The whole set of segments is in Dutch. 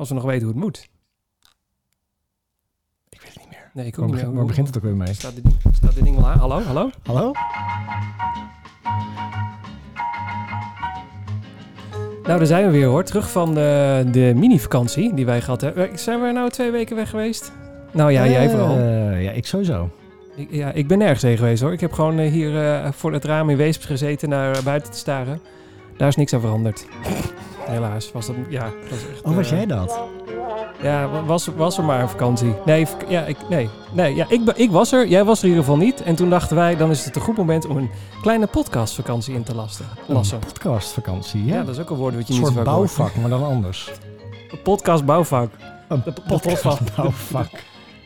Als we nog weten hoe het moet. Ik weet het niet meer. Nee, ik ook Waar, niet meer. waar begint het ook weer mee? Staat dit, ding- staat dit ding wel aan? Hallo, hallo? Hallo? Nou, daar zijn we weer hoor. Terug van de, de mini-vakantie die wij gehad hebben. Eh, Zijn we nou twee weken weg geweest? Nou ja, jij vooral. Eh, ja, ik sowieso. Ik, ja, ik ben nergens heen geweest hoor. Ik heb gewoon eh, hier voor het raam in Weesp gezeten naar buiten te staren. Daar is niks aan veranderd. Helaas was dat, ja. Was echt, Oh, was eh, jij dat? Ja, wa- was, was er maar een vakantie. Nee, ja, ik, nee, nee ja, ik, ik was er. Jij was er in ieder geval niet. En toen dachten wij, dan is het een goed moment om een kleine podcastvakantie in te lasten. lassen. Een podcastvakantie, Ja, ja. dat is ook een woord wat je een niet zo vaak hoort. bouwvak, maar dan anders. Een podcast bouwvak. Een De.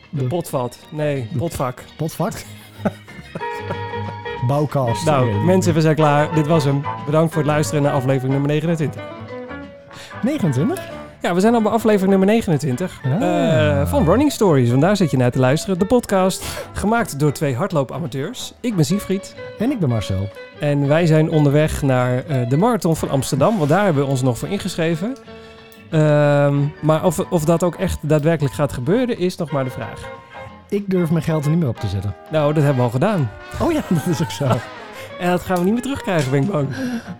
De potvat. Nee, potvak. Potvak? Bouwkast. Nou, mensen, we zijn klaar. Dit was hem. Bedankt voor het luisteren naar aflevering nummer 29. 29? Ja, we zijn al bij aflevering nummer 29 Ah. eh, van Running Stories. Want daar zit je naar te luisteren. De podcast, gemaakt door twee hardloopamateurs. Ik ben Siegfried. En ik ben Marcel. En wij zijn onderweg naar eh, de Marathon van Amsterdam. Want daar hebben we ons nog voor ingeschreven. Ehm, maar of, of dat ook echt daadwerkelijk gaat gebeuren, is nog maar de vraag. Ik durf mijn geld er niet meer op te zetten. Nou, dat hebben we al gedaan. Oh ja, dat is ook zo. En dat gaan we niet meer terugkrijgen, ben ik bang.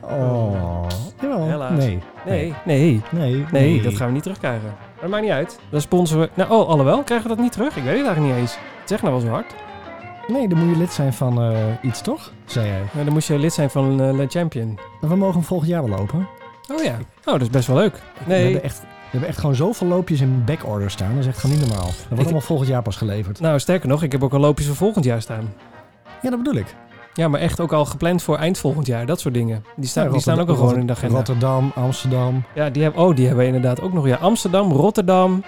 Oh. Jawel. Helaas. Nee. Nee, nee, Nee. nee, dat gaan we niet terugkrijgen. Maar dat maakt niet uit. Dan sponsoren we... Nou, oh, alhoewel, krijgen we dat niet terug? Ik weet het eigenlijk niet eens. Zeg nou wel zo hard. Nee, dan moet je lid zijn van eh, iets, toch? Zei jij. Maar dan moest je lid zijn van eh, Le Champion. We mogen hem volgend jaar wel lopen. Oh ja. Oh, dat is best wel leuk. We Nee. hebben echt, we hebben echt gewoon zoveel loopjes in backorder staan. Dat is echt gewoon niet normaal. Dat wordt allemaal volgend jaar pas geleverd. Nou, sterker nog, ik heb ook al loopjes voor volgend jaar staan. Ja, dat bedoel ik. Ja, maar echt ook al gepland voor eind volgend jaar. Dat soort dingen. Die staan, Ja, die staan ook al gewoon in de agenda. Rotterdam, Amsterdam. Ja, die hebben, oh, die hebben we inderdaad ook nog. Ja, Amsterdam, Rotterdam,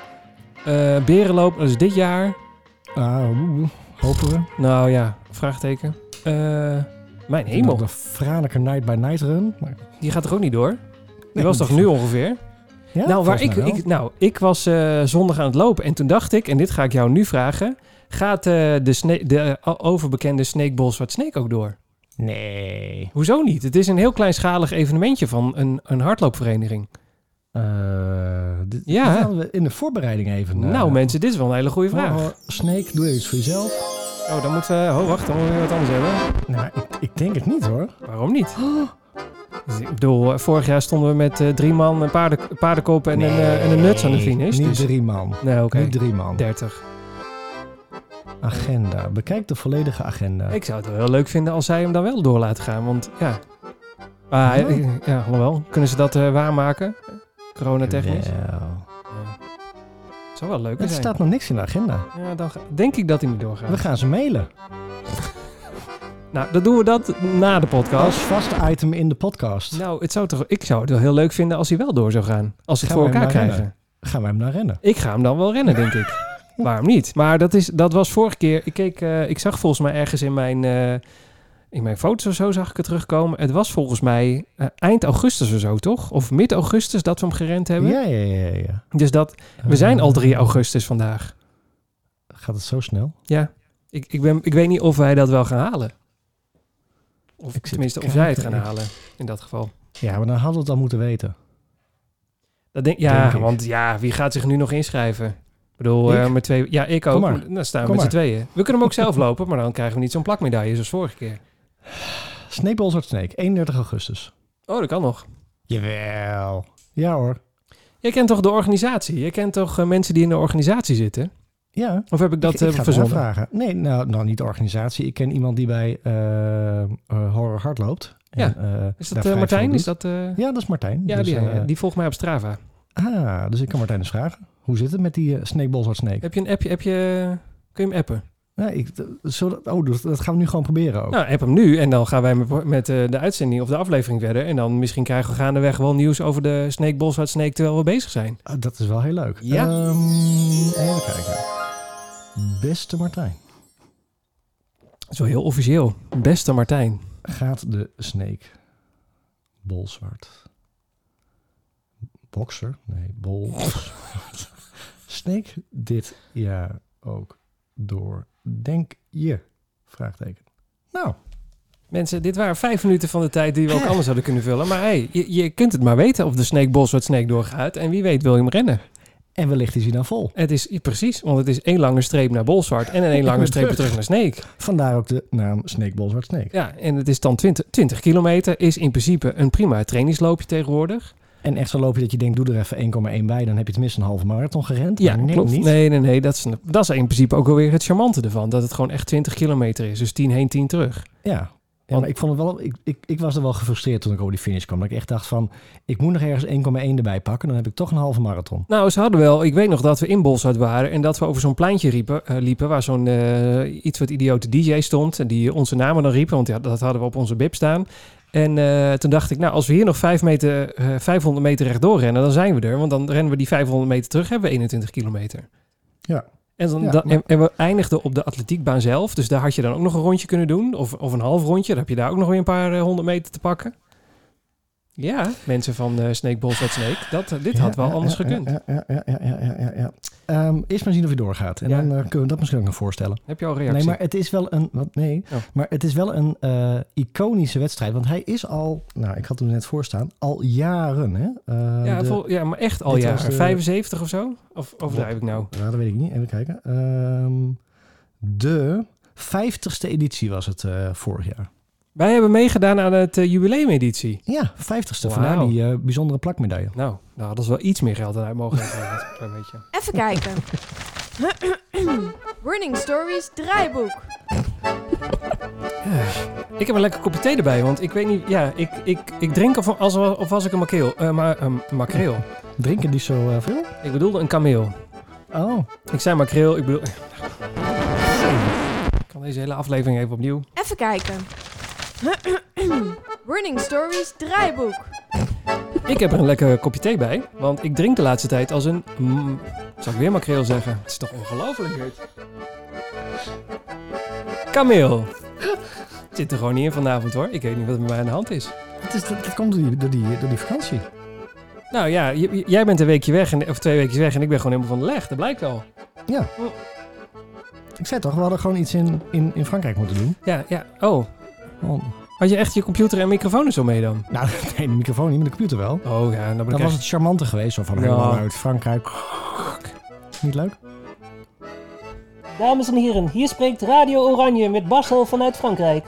eh Berenloop, dat is dit jaar. Ah, hopen we. Nou ja, vraagteken. Eh, mijn hemel, De Franeker Night by Night Run. Maar- die gaat er ook niet door. Die Nee, was toch nu ongeveer? Ja, nou, waar ik, ik, nou, ik was eh, zondag aan het lopen en toen dacht ik, en dit ga ik jou nu vragen, gaat eh, de, sne- de eh, overbekende Snake Ball Zwart Snake ook door? Nee. Hoezo niet? Het is een heel kleinschalig evenementje van een, een hardloopvereniging. Dit, Ja, hadden we in de voorbereiding even. nou mensen, dit is wel een hele goede vraag. oh, Snake, doe even iets voor jezelf. Oh, dan moeten we... Oh, wacht, dan moeten we wat anders hebben. Nou, ik, ik denk het niet hoor. Waarom niet? Dus ik bedoel, vorig jaar stonden we met drie man, een paarden, paardenkop en, een, eh, en een nuts aan de finish. Niet Dus, drie man. nee, oké. Niet drie man. 30. Agenda. Bekijk de volledige agenda. Ik zou het wel heel leuk vinden als zij hem dan wel door laten gaan, want ja. Ah, Ja. ja, alhoewel. Kunnen ze dat eh, waarmaken? Corona-technisch? Wel. Ja. Zou wel leuk Er zijn. staat nog niks in de agenda. Ja, dan denk ik dat hij niet doorgaat. We gaan ze mailen. Nou, dan doen we dat na de podcast. Als vast item in de podcast. Nou, het zou toch, ik zou het wel heel leuk vinden als hij wel door zou gaan. Als ze het Gaan voor elkaar krijgen. Gaan wij hem naar rennen? Ik ga hem dan wel rennen, denk ik. Waarom niet? Maar dat, is, dat was vorige keer. Ik, keek, eh, ik zag volgens mij ergens in mijn, eh, in mijn foto's of zo zag ik het terugkomen. Het was volgens mij eh, eind augustus of zo, toch? Of mid augustus dat we hem gerend hebben. Ja, ja, ja, ja. Dus dat, we zijn al 3 Eh, augustus vandaag. Gaat het zo snel? Ja, ik, ik, ben, ik weet niet of wij dat wel gaan halen. Of Ik tenminste, te of zij het gaan halen in dat geval. Ja, maar dan hadden we het al moeten weten. Dat denk, ja, Denk want ja, wie gaat zich nu nog inschrijven? Ik bedoel, Ik? eh, met twee... Ja, ik ook. Dan staan we Kom met z'n tweeën. We kunnen hem ook zelf lopen, maar dan krijgen we niet zo'n plakmedaille zoals vorige keer. Snake Balls Snake, 31 augustus. Oh, dat kan nog. Jawel. Ja hoor. Jij kent toch de organisatie? Jij kent toch eh, mensen die in de organisatie zitten? Ja. Of heb ik dat ik, ik eh, verzonnen? vragen. Nee, nou, nou niet de organisatie. Ik ken iemand die bij Horror Hard loopt. Ja. En, eh, Is dat Martijn? Is dat... Ja, dat is Martijn. ja, Dus, die, die volgt mij op Strava. Ah, dus ik kan Martijn eens vragen. Hoe zit het met die uh, Snake Balls Hard Snake? Heb je een appje? Heb je, kun je hem appen? Ja, ik, zo, dat- oh, dat, dat gaan we nu gewoon proberen ook. Nou, app hem nu en dan gaan wij met, met eh, de uitzending of de aflevering verder. En dan misschien krijgen we gaandeweg wel nieuws over de Snake Boswart Snake terwijl we bezig zijn. Ah, dat is wel heel leuk. Ja. Ehm, even kijken. Beste Martijn. Wel heel officieel. Beste Martijn. Gaat de Snake bolzwart boxer? Nee, bol. Snake dit jaar ook door? Denk je? Vraagteken. Nou, Mensen, dit waren vijf minuten van de tijd die we ook anders hadden kunnen vullen. Maar hey, je, je kunt het maar weten of de Snake Boswart Snake doorgaat. En wie weet wil je hem rennen. En wellicht is hij dan vol. Het is precies, want het is één lange streep naar Bolzwart en een één lange streep terug naar Sneek. Vandaar ook de naam Sneekbol Zwart Sneek. Ja, en het is dan 20, 20 kilometer, is in principe een prima trainingsloopje tegenwoordig. En echt zo loop je dat je denkt, doe er even 1,1 bij. Dan heb je tenminste een halve marathon gerend. Ja, nee, klopt. niet. Nee, nee, nee, dat is, dat is in principe ook alweer het charmante ervan. Dat het gewoon echt 20 kilometer is, dus 10 heen, 10 terug. Ja. Ja, maar ik vond het wel. Ik, ik, ik was er wel gefrustreerd toen ik over die finish kwam. Dat ik echt dacht van, ik moet nog ergens 1,1 erbij pakken. Dan heb ik toch een halve marathon. Nou, ze hadden wel. Ik weet nog dat we in Bolzwart waren en dat we over zo'n pleintje riepen, eh, liepen waar zo'n eh, iets wat idiote DJ stond en die onze namen dan riepen, want ja, dat hadden we op onze bib staan. En eh, toen dacht ik, nou, als we hier nog 5 meter, eh, 500 meter rechtdoor rennen, dan zijn we er. Want dan rennen we die 500 meter terug, hebben we 21 kilometer. Ja. En, dan, Ja, dan- en we eindigden op de atletiekbaan zelf. Dus daar had je dan ook nog een rondje kunnen doen. Of, of een half rondje. Dan heb je daar ook nog weer een paar eh, honderd meter te pakken. Ja, mensen van uh, Snake Balls at Snake. Dat, eh, dit had wel Ja, anders ja, gekund. Ja, ja, ja, ja, ja, ja, ja, ja. Ehm, eerst maar zien of hij doorgaat. En Ja. dan eh, kunnen we dat misschien ook nog voorstellen. Heb je al reactie? Nee, maar het is wel een. Wat, nee, Oh. maar het is wel een eh, iconische wedstrijd. Want hij is al. Nou, ik had hem net voorstaan. Al jaren. Hè? Eh, ja, de- vol- ja, maar echt al jaren. de- 75 of zo? Of overdrijf ik nou? Ja, dat weet ik niet. Even kijken. Ehm, de 50ste editie was het eh, vorig jaar. Wij hebben meegedaan aan het eh, jubileumeditie. Ja, 50ste. Wauw. Vandaar die eh, bijzondere plakmedaille. Nou, daar hadden ze wel iets meer geld aan uit mogen beetje. Even kijken. Running Stories draaiboek. Ik heb een lekker kopje thee erbij, want ik weet niet... Ja, ik, ik, ik drink of, als, of was ik een makreel. Eh, maar, een makreel. Drinken die zo eh, veel? Ik bedoelde een kameel. Oh, Ik zei makreel, ik bedoel... Ik kan deze hele aflevering even opnieuw. Even kijken. Running Stories draaiboek. Ik heb er een lekker kopje thee bij, want ik drink de laatste tijd als een... Mm, zal ik weer makreel zeggen? Het is toch ongelooflijk dit. Kameel. Zit er gewoon niet in vanavond hoor. Ik weet niet wat er met mij aan de hand is. het, is, dat, dat komt door die, door, die, door die vakantie. Nou ja, j- jij bent een weekje weg, en, of twee weken weg en ik ben gewoon helemaal van de leg. Dat blijkt wel. Ja. Ik zei toch, we hadden gewoon iets in, in, in Frankrijk moeten doen. Ja, ja. Oh, Had je echt je computer en microfoon er zo mee dan? nou, nee, de microfoon niet, maar de computer wel. Oh ja, dan ben Dan was echt... het charmante geweest, zo van Ja. helemaal uit Frankrijk. Niet leuk? Dames en heren, hier spreekt Radio Oranje met Marcel vanuit Frankrijk.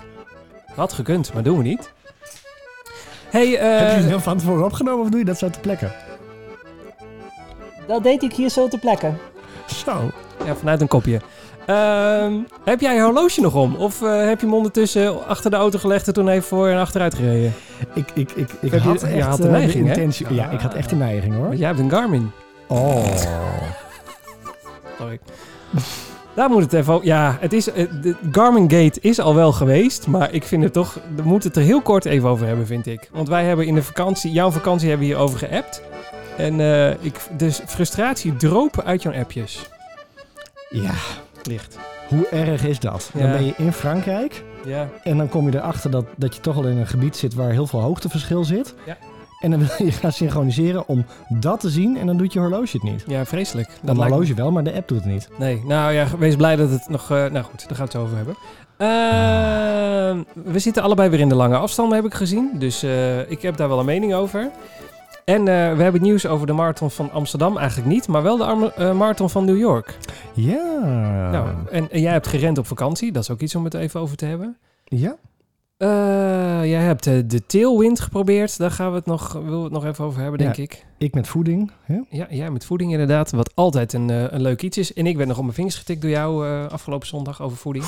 Had gekund, maar doen we niet. Hey, Heb je het eh... heel van tevoren opgenomen of doe je dat zo te plekken? Dat deed ik hier zo te plekken. Zo. Ja, vanuit een kopje. Ehm, heb jij je horloge nog om? Of eh, heb je hem ondertussen achter de auto gelegd en toen even voor en achteruit gereden? Ik, ik, ik, ik je- had je echt had de eh, neiging, hè? intentie. Ja, ik had echt de neiging hoor. Want jij hebt een Garmin. Oh. Sorry. Daar moet het even over. Ja, het is, eh, de Garmin Gate is al wel geweest. Maar ik vind het toch. We moeten het er heel kort even over hebben, vind ik. Want wij hebben in de vakantie. Jouw vakantie hebben we hierover geappt. En ik, dus frustratie dropen uit jouw appjes. Ja, Licht. hoe erg is dat? Dan ben je in Frankrijk Ja. en dan kom je erachter dat, dat je toch al in een gebied zit waar heel veel hoogteverschil zit. Ja. En dan wil je gaan synchroniseren om dat te zien en dan doet je horloge het niet. Ja, vreselijk. Dat Dat lijkt horloge wel, maar de app doet het niet. Nee, nou ja, wees blij dat het nog... eh, nou goed, daar gaan we het over hebben. Ehm, we zitten allebei weer in de lange afstanden, heb ik gezien. Dus eh, ik heb daar wel een mening over. En eh, we hebben nieuws over de marathon van Amsterdam eigenlijk niet, maar wel de arme- eh, marathon van New York. Ja. Nou, en, en jij hebt gerend op vakantie, dat is ook iets om het even over te hebben. ja. Eh, jij hebt de tailwind geprobeerd, daar gaan we het nog, willen we het nog even over hebben, denk Ja. ik. Ik met voeding. Hè? Ja, jij met voeding inderdaad, wat altijd een, een leuk iets is. En ik werd nog op mijn vingers getikt door jou afgelopen zondag over voeding.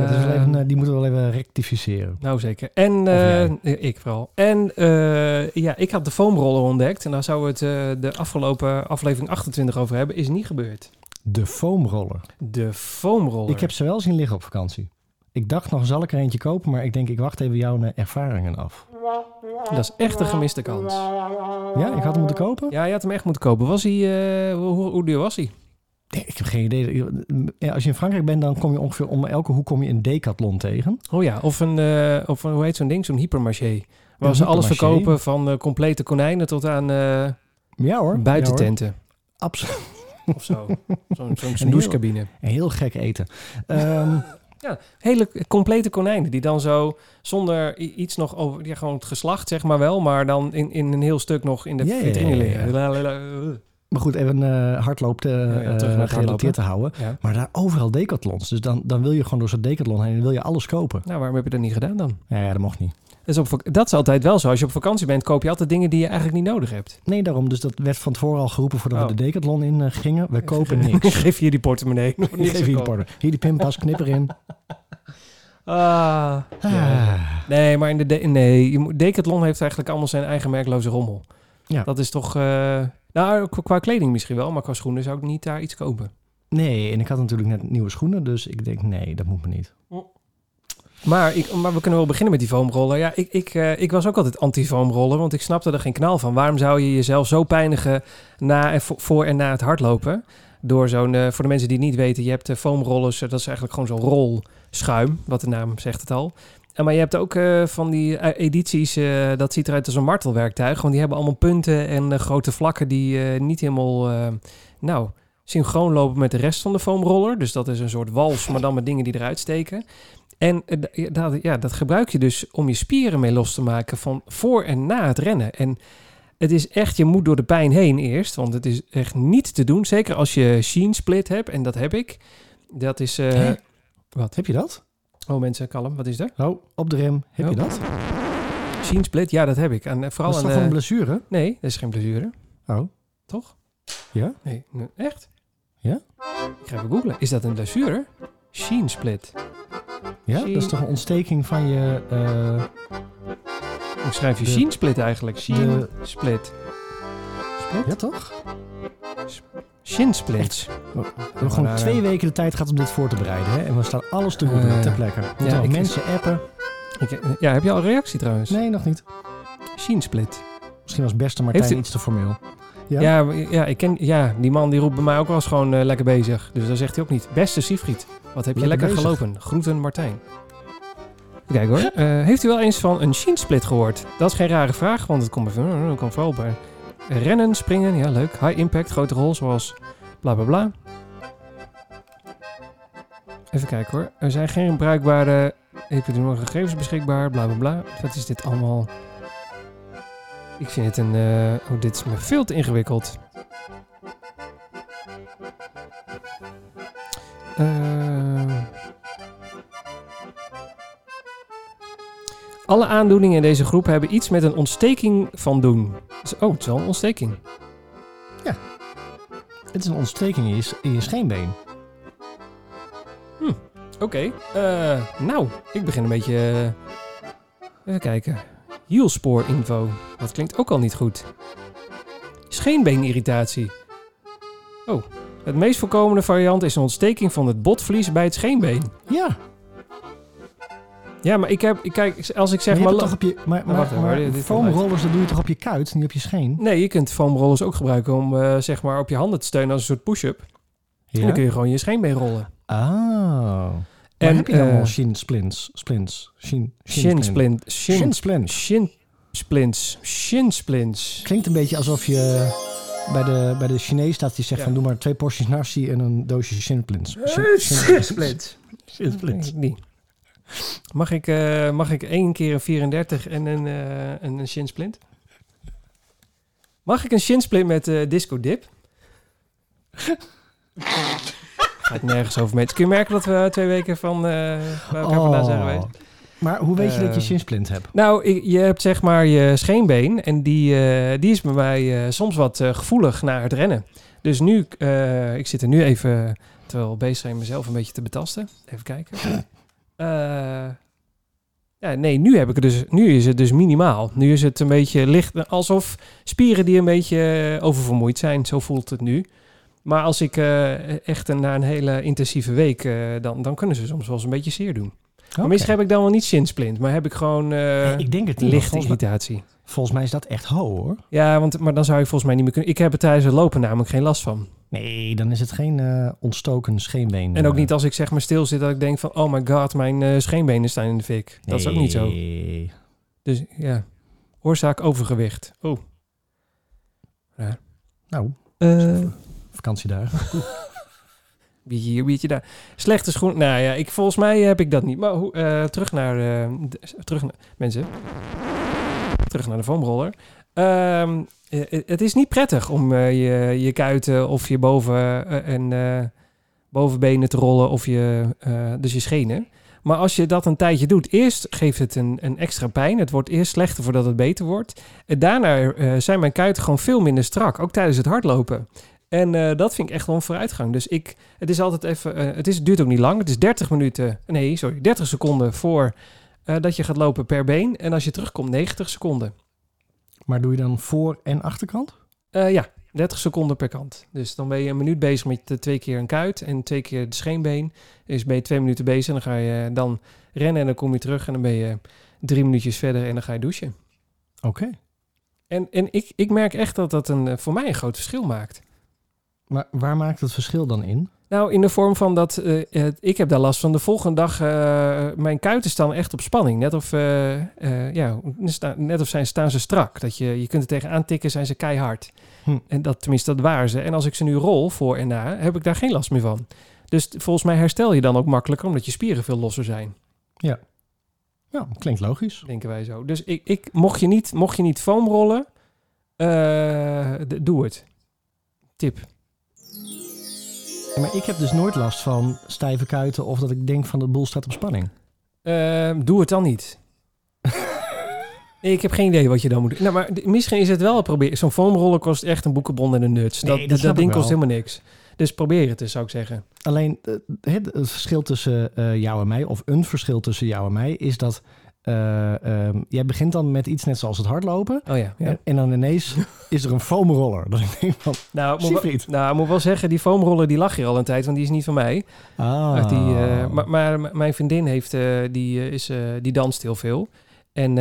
Dat is wel Ehm, even, eh, die moeten we wel even rectificeren. Nou zeker. En eh, ik vooral. En eh, ja, ik had de foamroller ontdekt. En daar zouden we het de afgelopen aflevering 28 over hebben. Is niet gebeurd. De foamroller. De foamroller. Ik heb ze wel zien liggen op vakantie. Ik dacht nog, zal ik er eentje kopen? Maar ik denk, ik wacht even jouw ervaringen af. Dat is echt een gemiste kans. Ja, ik had hem moeten kopen? Ja, je had hem echt moeten kopen. Was hij, hoe, hoe duur was hij? Nee, ik heb geen idee. Ja, Als je in Frankrijk bent, dan kom je ongeveer om elke hoek kom je een decathlon tegen. Oh ja, of een, eh, of een hoe heet zo'n ding? Zo'n hypermarché. Waar Een ze alles verkopen van eh, complete konijnen tot aan eh Ja hoor. buitententen. Absoluut. of zo. Zo'n douchecabine. Heel gek eten. Ehm, Hele complete konijnen die dan zo zonder iets nog over, ja, gewoon het geslacht zeg maar wel, maar dan in, in een heel stuk nog in de Ja, ja, vitrine ja, ja. liggen. Uh. Maar goed, even eh hardloop ja, het hardlopen. gerelateerd te houden. Ja. Maar daar overal decathlons. Dus dan, dan wil je gewoon door zo'n decathlon heen en wil je alles kopen. Nou, waarom heb je dat niet gedaan dan? Ja, dat mocht niet. Dat is, op, dat is altijd wel zo. Als je op vakantie bent, koop je altijd dingen die je eigenlijk niet nodig hebt. Nee, daarom. Dus dat werd van tevoren al geroepen voordat Oh. we de decathlon in eh, gingen. We kopen niks. Geef je die portemonnee. Geef hier, gekocht. porter. hier die pinpas, knip erin. Ah, ja. Ah. Nee, maar in de de- nee, je moet- Decathlon heeft eigenlijk allemaal zijn eigen merkloze rommel. Ja. Dat is toch... eh, nou, qua- qua kleding misschien wel, maar qua schoenen zou ik niet daar iets kopen. Nee, en ik had natuurlijk net nieuwe schoenen. Dus ik denk, nee, dat moet me niet. Maar, ik, maar we kunnen wel beginnen met die foamroller. Ja, ik, ik, eh, ik was ook altijd anti-foamroller, want ik snapte er geen knal van. Waarom zou je jezelf zo pijnigen na, en vo- voor en na het hardlopen? Door zo'n, eh, voor de mensen die het niet weten, je hebt de foamrollers, eh, dat is eigenlijk gewoon zo'n rolschuim, wat de naam zegt het al. Maar je hebt ook eh, van die eh, edities, eh, dat ziet eruit als een martelwerktuig. Want die hebben allemaal punten en grote vlakken die niet helemaal, nou, synchroon lopen met de rest van de foamroller. Dus dat is een soort wals, maar dan met dingen die eruit steken. En dat, ja, dat gebruik je dus om je spieren mee los te maken van voor en na het rennen. En het is echt, je moet door de pijn heen eerst, want het is echt niet te doen. Zeker als je sheen split hebt, en dat heb ik. Dat is, wat? Heb je dat? Oh mensen, kalm, wat is er? Oh, op de rem. Heb je Oh. dat? Sheen split, ja dat heb ik. En eh, vooral dat is toch een blessure? Nee, dat is geen blessure, Oh, toch? ja? Nee, echt? Ja? Ik ga even googlen. Is dat een blessure? Sheen split. Ja, dat is toch een ontsteking van je... eh, Hoe schrijf je De- sheen split eigenlijk? Sheen de- split. Split? ja, toch? Shin splits. We hebben gewoon twee ja. weken de tijd gehad om dit voor te bereiden. Hè? En we staan alles te goede Eh, ter plekke. Ja, ik- mensen appen? Ik, ja, heb je al een reactie trouwens? Nee, nog niet. Sheen split. Misschien was beste Martijn u- iets te formeel. Ja? Ja, ja, ik ken, ja, die man die roept bij mij ook wel eens gewoon eh, lekker bezig. Dus dan zegt hij ook niet. Beste Siegfried, wat heb je Lekker bezig. gelopen? Groeten Martijn. Kijk hoor. Eh, heeft u wel eens van een Sheen split gehoord? Dat is geen rare vraag, want het komt, even, het komt vooral bij rennen, springen. Ja, leuk. High impact, grote rol, zoals bla bla bla. Even kijken hoor. Er zijn geen bruikbare epidemiologische gegevens beschikbaar, bla bla bla. Wat is dit allemaal? Ik vind het een... eh, oh, dit is me veel te ingewikkeld. Eh, alle aandoeningen in deze groep hebben iets met een ontsteking van doen. Dus- oh, het is wel een ontsteking. Het is een ontsteking in je, in je scheenbeen. Oké. eh, nou, ik begin een beetje... eh, even kijken. Hielspoorinfo. Dat klinkt ook al niet goed. Scheenbeenirritatie. Oh. Het meest voorkomende variant is een ontsteking van het botvlies bij het scheenbeen. Ja, Ja, maar ik heb... Ik kijk, als ik zeg maar, maar... toch op je... Foamrollers, dat doe je toch op je kuit, niet op je scheen? Nee, je kunt foamrollers ook gebruiken om eh, zeg maar op je handen te steunen als een soort push-up. En dan kun je gewoon je scheenbeen rollen. Ah. En heb je dan eh, al shin splints? Splints? Shin, shin splint. Shin splints. shin splints. Shin splints. Klinkt een beetje alsof je bij de, bij de Chinees staat die zegt van doe maar twee porties nasi en een doosje shin splints. Eh, Shin- splints. Shin splints. Mag ik, eh, mag ik één keer een 34 en een, eh, een, een shin splint? Mag ik een shin splint met eh, disco dip? Gaat nergens over mee. Kun je merken dat we twee weken van eh bij elkaar vandaan zijn geweest? Maar hoe weet je dat je Eh, shin splint hebt? Nou, je hebt zeg maar je scheenbeen en die, eh, die is bij mij eh, soms wat eh, gevoelig naar het rennen. Dus nu, eh, ik zit er nu even, terwijl bezig zijn mezelf een beetje te betasten. Even kijken. Eh, ja, nee, nu heb ik dus, nu is het dus minimaal. Nu is het een beetje licht, alsof spieren die een beetje eh, oververmoeid zijn. Zo voelt het nu. Maar als ik eh, echt een, na een hele intensieve week, eh, dan, dan kunnen ze soms wel eens een beetje zeer doen. Maar Misschien heb ik dan wel niet shinsplint, maar heb ik gewoon eh, Nee, ik denk het niet. lichte Volgens mij, irritatie. volgens mij is dat echt ho hoor. Ja, want, maar dan zou ik volgens mij niet meer kunnen. Ik heb er tijdens het lopen namelijk geen last van. Nee, dan is het geen ontstoken scheenbeen. En ook niet als ik zeg maar stil zit dat ik denk van... oh my god, mijn scheenbenen staan in de fik. Dat is ook niet zo. Nee. Dus ja, oorzaak overgewicht. Oh. Nou, Eh vakantiedagen. biertje hier, biertje daar. Slechte schoen. Nou ja, ik, volgens mij heb ik dat niet. Maar hoe, eh, terug naar... eh, de- terug naar... Mensen. Terug naar de foamroller. Ehm, eh, het is niet prettig om je, je kuiten of je boven, en, bovenbenen te rollen of je, dus je schenen. Maar als je dat een tijdje doet, eerst geeft het een, een extra pijn. Het wordt eerst slechter voordat het beter wordt. En daarna zijn mijn kuiten gewoon veel minder strak, ook tijdens het hardlopen. En eh, dat vind ik echt wel een vooruitgang. Dus ik, het is altijd even, eh, het, is, het duurt ook niet lang. Het is 30 minuten, nee, sorry, 30 seconden voor eh, dat je gaat lopen per been. En als je terugkomt, 90 seconden. Maar doe je dan voor- en achterkant? Ja, 30 seconden per kant. Dus dan ben je een minuut bezig met de twee keer een kuit en twee keer de scheenbeen. Dus ben je twee minuten bezig en dan ga je dan rennen en dan kom je terug en dan ben je drie minuutjes verder en dan ga je douchen. Oké. En, en ik, ik merk echt dat dat een, voor mij een groot verschil maakt. Maar waar maakt het verschil dan in? Nou, in de vorm van dat eh, ik heb daar last van. De volgende dag, eh, mijn kuiten staan echt op spanning. Net of, eh, ja, net of zijn, staan ze strak. Dat je, je kunt er tegenaan tikken, zijn ze keihard. Hm. En dat, tenminste, dat waren ze. En als ik ze nu rol voor en na, heb ik daar geen last meer van. Dus volgens mij herstel je dan ook makkelijker, omdat je spieren veel losser zijn. Ja, klinkt logisch. Denken wij zo. Dus ik, ik, mocht, je niet, mocht je niet foam rollen, doe het. Tip. Maar ik heb dus nooit last van stijve kuiten of dat ik denk van de boel staat op spanning. Ehm, doe het dan niet. ik heb geen idee wat je dan moet doen. Nou, maar misschien is het wel een probeer. Zo'n foamroller kost echt een boekenbon en een nuts. Nee, dat, dat ding kost helemaal niks. Dus probeer het eens, zou ik zeggen. Alleen het, het verschil tussen eh, jou en mij, of een verschil tussen jou en mij, is dat eh, ehm, jij begint dan met iets net zoals het hardlopen. Oh ja. ja. En, dan ineens is er een foamroller. Dat ik denk van, Nou, ik moet wel, nou, ik moet wel zeggen, die foamroller die lag hier al een tijd, want die is niet van mij. ah. Die, eh, maar, mijn vriendin heeft, eh, die, is, die danst heel veel. En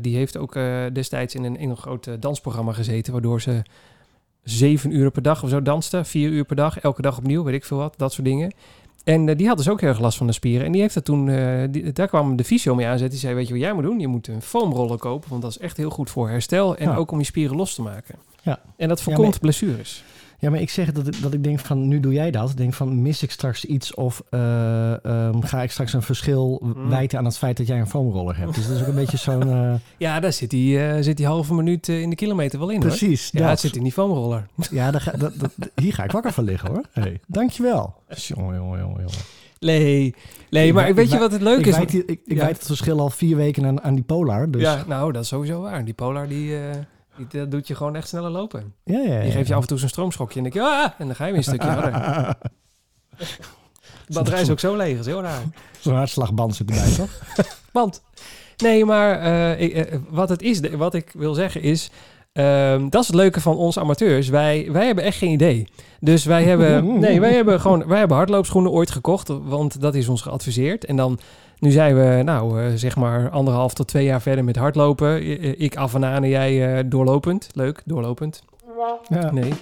die heeft ook destijds in een, in een groot dansprogramma gezeten, waardoor ze zeven uur per dag of zo danste. Vier uur per dag, elke dag opnieuw, weet ik veel wat, dat soort dingen. En eh, die had dus ook heel erg last van de spieren. En die heeft dat toen, eh, die, daar kwam de fysio mee aanzetten. Die zei, weet je wat jij moet doen? Je moet een foamroller kopen, want dat is echt heel goed voor herstel. En Ja. ook om je spieren los te maken. Ja. En dat Ja, voorkomt maar- blessures. Ja, maar ik zeg dat, ik- dat ik denk van, nu doe jij dat. Ik denk van, mis ik straks iets of eh, ehm, ga ik straks een verschil Hmm. wijten aan het feit dat jij een foamroller hebt. Dus dat is ook een beetje zo'n... eh, Ja, daar zit die, eh, zit die halve minuut in de kilometer wel in hoor. precies. Ja, dat. zit in die foamroller. Ja, daar ga, dat, dat- hier ga ik wakker van liggen hoor. Hey, dankjewel. Jongen, jongen, jongen, jongen. Nee, nee Ik maar wij- weet ik je wat het leuk ik is? Ik, ik Ja. wijd het verschil al vier weken aan, aan die Polar. Dus Ja, nou, dat is sowieso waar. Die Polar, die, die, dat doet je gewoon echt sneller lopen. ja, ja, ja. Die geeft je af en toe zo'n stroomschokje en denk je, ah, en dan ga je weer een stukje harder. De batterij is ook zo leeg, is heel raar. Zo'n hartslagband zit erbij, toch? Want, nee, maar eh, ik, eh, wat het is, wat ik wil zeggen is, ehm, dat is het leuke van ons amateurs. Wij, wij hebben echt geen idee. Dus wij hebben, nee, wij hebben gewoon, wij hebben hardloopschoenen ooit gekocht, want dat is ons geadviseerd. En dan, nu zijn we, nou, eh, zeg maar anderhalf tot twee jaar verder met hardlopen. I- Ik af en aan en jij eh, doorlopend. Leuk, doorlopend. Ja. Nee.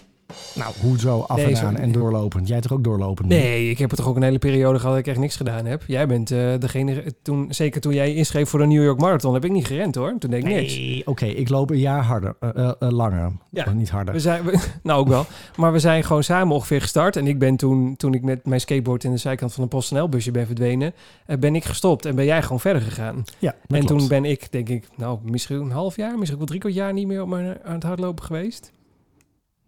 Nou, hoezo af Nee, en aan en doorlopend? Jij toch ook doorlopend? Nee, ik heb er toch ook een hele periode gehad dat ik echt niks gedaan heb. Jij bent eh, degene, toen, zeker toen jij inschreef voor de New York Marathon, heb ik niet gerend hoor. Toen deed ik niks. Nee, oké, ik loop een jaar harder, eh, eh, langer. Ja. Niet harder. We zijn, we- nou ook wel. Maar we zijn gewoon samen ongeveer gestart. En ik ben toen, toen ik met mijn skateboard in de zijkant van een PostNL-busje ben verdwenen, ben ik gestopt en ben jij gewoon verder gegaan. ja, en klopt. toen ben ik, denk ik, nou misschien een half jaar, misschien wel drie kwart jaar niet meer op mijn, aan het hardlopen geweest.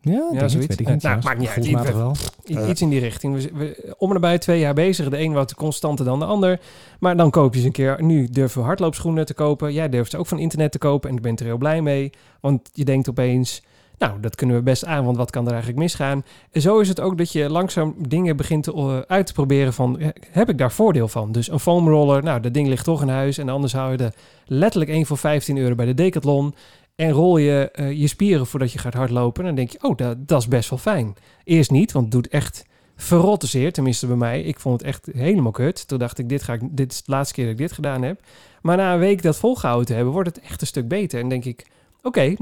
Ja, zoiets. weet ik Eh, niet. nou, maakt niet uit. Gevoelsmatig wel. Iets in die richting. We, we, om en nabij twee jaar bezig. De een wat constanter dan de ander. Maar dan koop je eens een keer. Nu durven we hardloopschoenen te kopen. Jij durft ze ook van internet te kopen. En ik ben er heel blij mee. Want je denkt opeens... Nou, dat kunnen we best aan, want wat kan er eigenlijk misgaan? En zo is het ook dat je langzaam dingen begint te, eh, uit te proberen van... Heb ik daar voordeel van? Dus een foamroller, nou, dat ding ligt toch in huis. En anders hou je er letterlijk één voor 15 euro bij de Decathlon. En rol je eh, je spieren voordat je gaat hardlopen. En dan denk je, oh, dat, dat is best wel fijn. Eerst niet, want het doet echt verrotte zeer. Tenminste bij mij. Ik vond het echt helemaal kut. Toen dacht ik, dit, ga ik, dit is de laatste keer dat ik dit gedaan heb. Maar na een week dat volgehouden te hebben, wordt het echt een stuk beter. En denk ik, oké,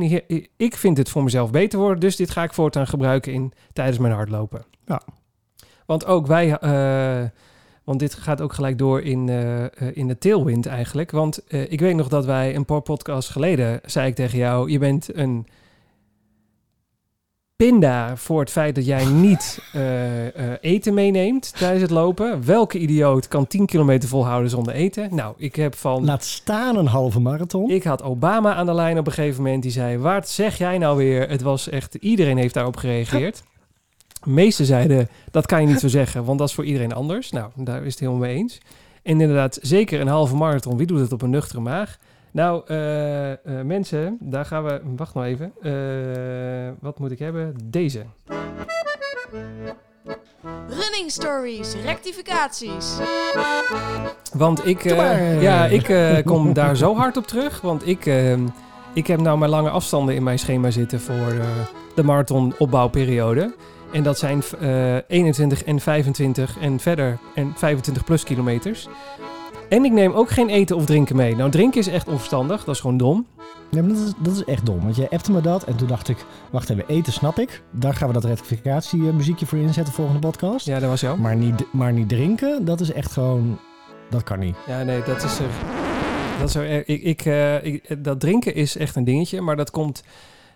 ik vind het voor mezelf beter worden. Dus dit ga ik voortaan gebruiken in, tijdens mijn hardlopen. Ja. Want ook wij... eh, want dit gaat ook gelijk door in, eh, eh, in de tailwind eigenlijk. Want eh, ik weet nog dat wij een paar podcasts geleden... zei ik tegen jou, je bent een pinda voor het feit dat jij niet eten meeneemt tijdens het lopen. Welke idioot kan 10 kilometer volhouden zonder eten? Nou, ik heb van... Laat staan een halve marathon. Ik had Obama aan de lijn op een gegeven moment. Die zei, wat zeg jij nou weer? Het was echt... Iedereen heeft daarop gereageerd. De meesten zeiden, dat kan je niet zo zeggen, want dat is voor iedereen anders. Nou, daar is het helemaal mee eens. En inderdaad, zeker een halve marathon. Wie doet het op een nuchtere maag? Nou, eh, eh, mensen, daar gaan we... Wacht nou even. Eh, wat moet ik hebben? Deze. Running stories, rectificaties. Want ik, eh, ja, ik eh, kom daar zo hard op terug. Want ik, ik heb nou mijn lange afstanden in mijn schema zitten voor eh, de marathon opbouwperiode. En dat zijn eh 21 en 25 en verder en 25 plus kilometers. En ik neem ook geen eten of drinken mee. Nou, drinken is echt onverstandig. Dat is gewoon dom. Nee, maar dat, is, dat is echt dom. Want jij appte me dat en toen dacht ik... Wacht even, eten snap ik. Daar gaan we dat rectificatiemuziekje voor inzetten volgende podcast. Ja, dat was jou. Maar, niet, maar niet drinken, dat is echt gewoon... Dat kan niet. Ja, nee, dat is... eh, dat, is ik, ik, eh, ik, dat drinken is echt een dingetje, maar dat komt...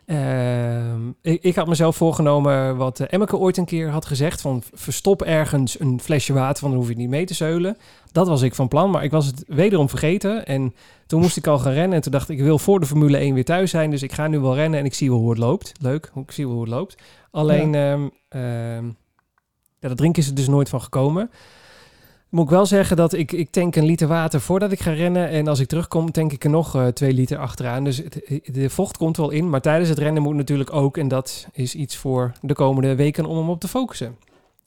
ehm, ik, ik had mezelf voorgenomen wat eh, Emmeke ooit een keer had gezegd: van verstop ergens een flesje water, van dan hoef je het niet mee te zeulen. Dat was ik van plan, maar ik was het wederom vergeten. En toen moest ik al gaan rennen. En toen dacht ik, ik wil voor de Formule 1 weer thuis zijn. Dus ik ga nu wel rennen en ik zie wel hoe het loopt. Leuk, ik zie wel hoe het loopt. Alleen, ehm, ehm, ja, dat drinken is er dus nooit van gekomen. Moet ik wel zeggen dat ik, ik tank een liter water voordat ik ga rennen. En als ik terugkom, tank ik er nog eh, twee liter achteraan. Dus het, de vocht komt wel in. Maar tijdens het rennen moet natuurlijk ook. En dat is iets voor de komende weken om hem op te focussen.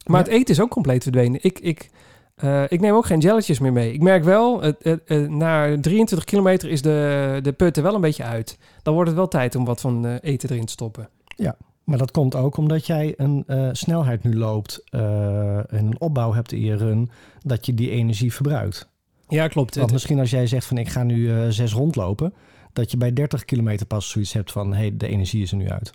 Maar Ja. het eten is ook compleet verdwenen. Ik, ik, eh, ik neem ook geen jelletjes meer mee. Ik merk wel, het- na 23 kilometer is de, de put er wel een beetje uit. Dan wordt het wel tijd om wat van eh, eten erin te stoppen. Maar dat komt ook omdat jij een eh, snelheid nu loopt... eh, en een opbouw hebt in je run... dat je die energie verbruikt. Ja, klopt. Want misschien als jij zegt van ik ga nu eh, zes rondlopen... dat je bij 30 kilometer pas zoiets hebt van... hé, hey, de energie is er nu uit.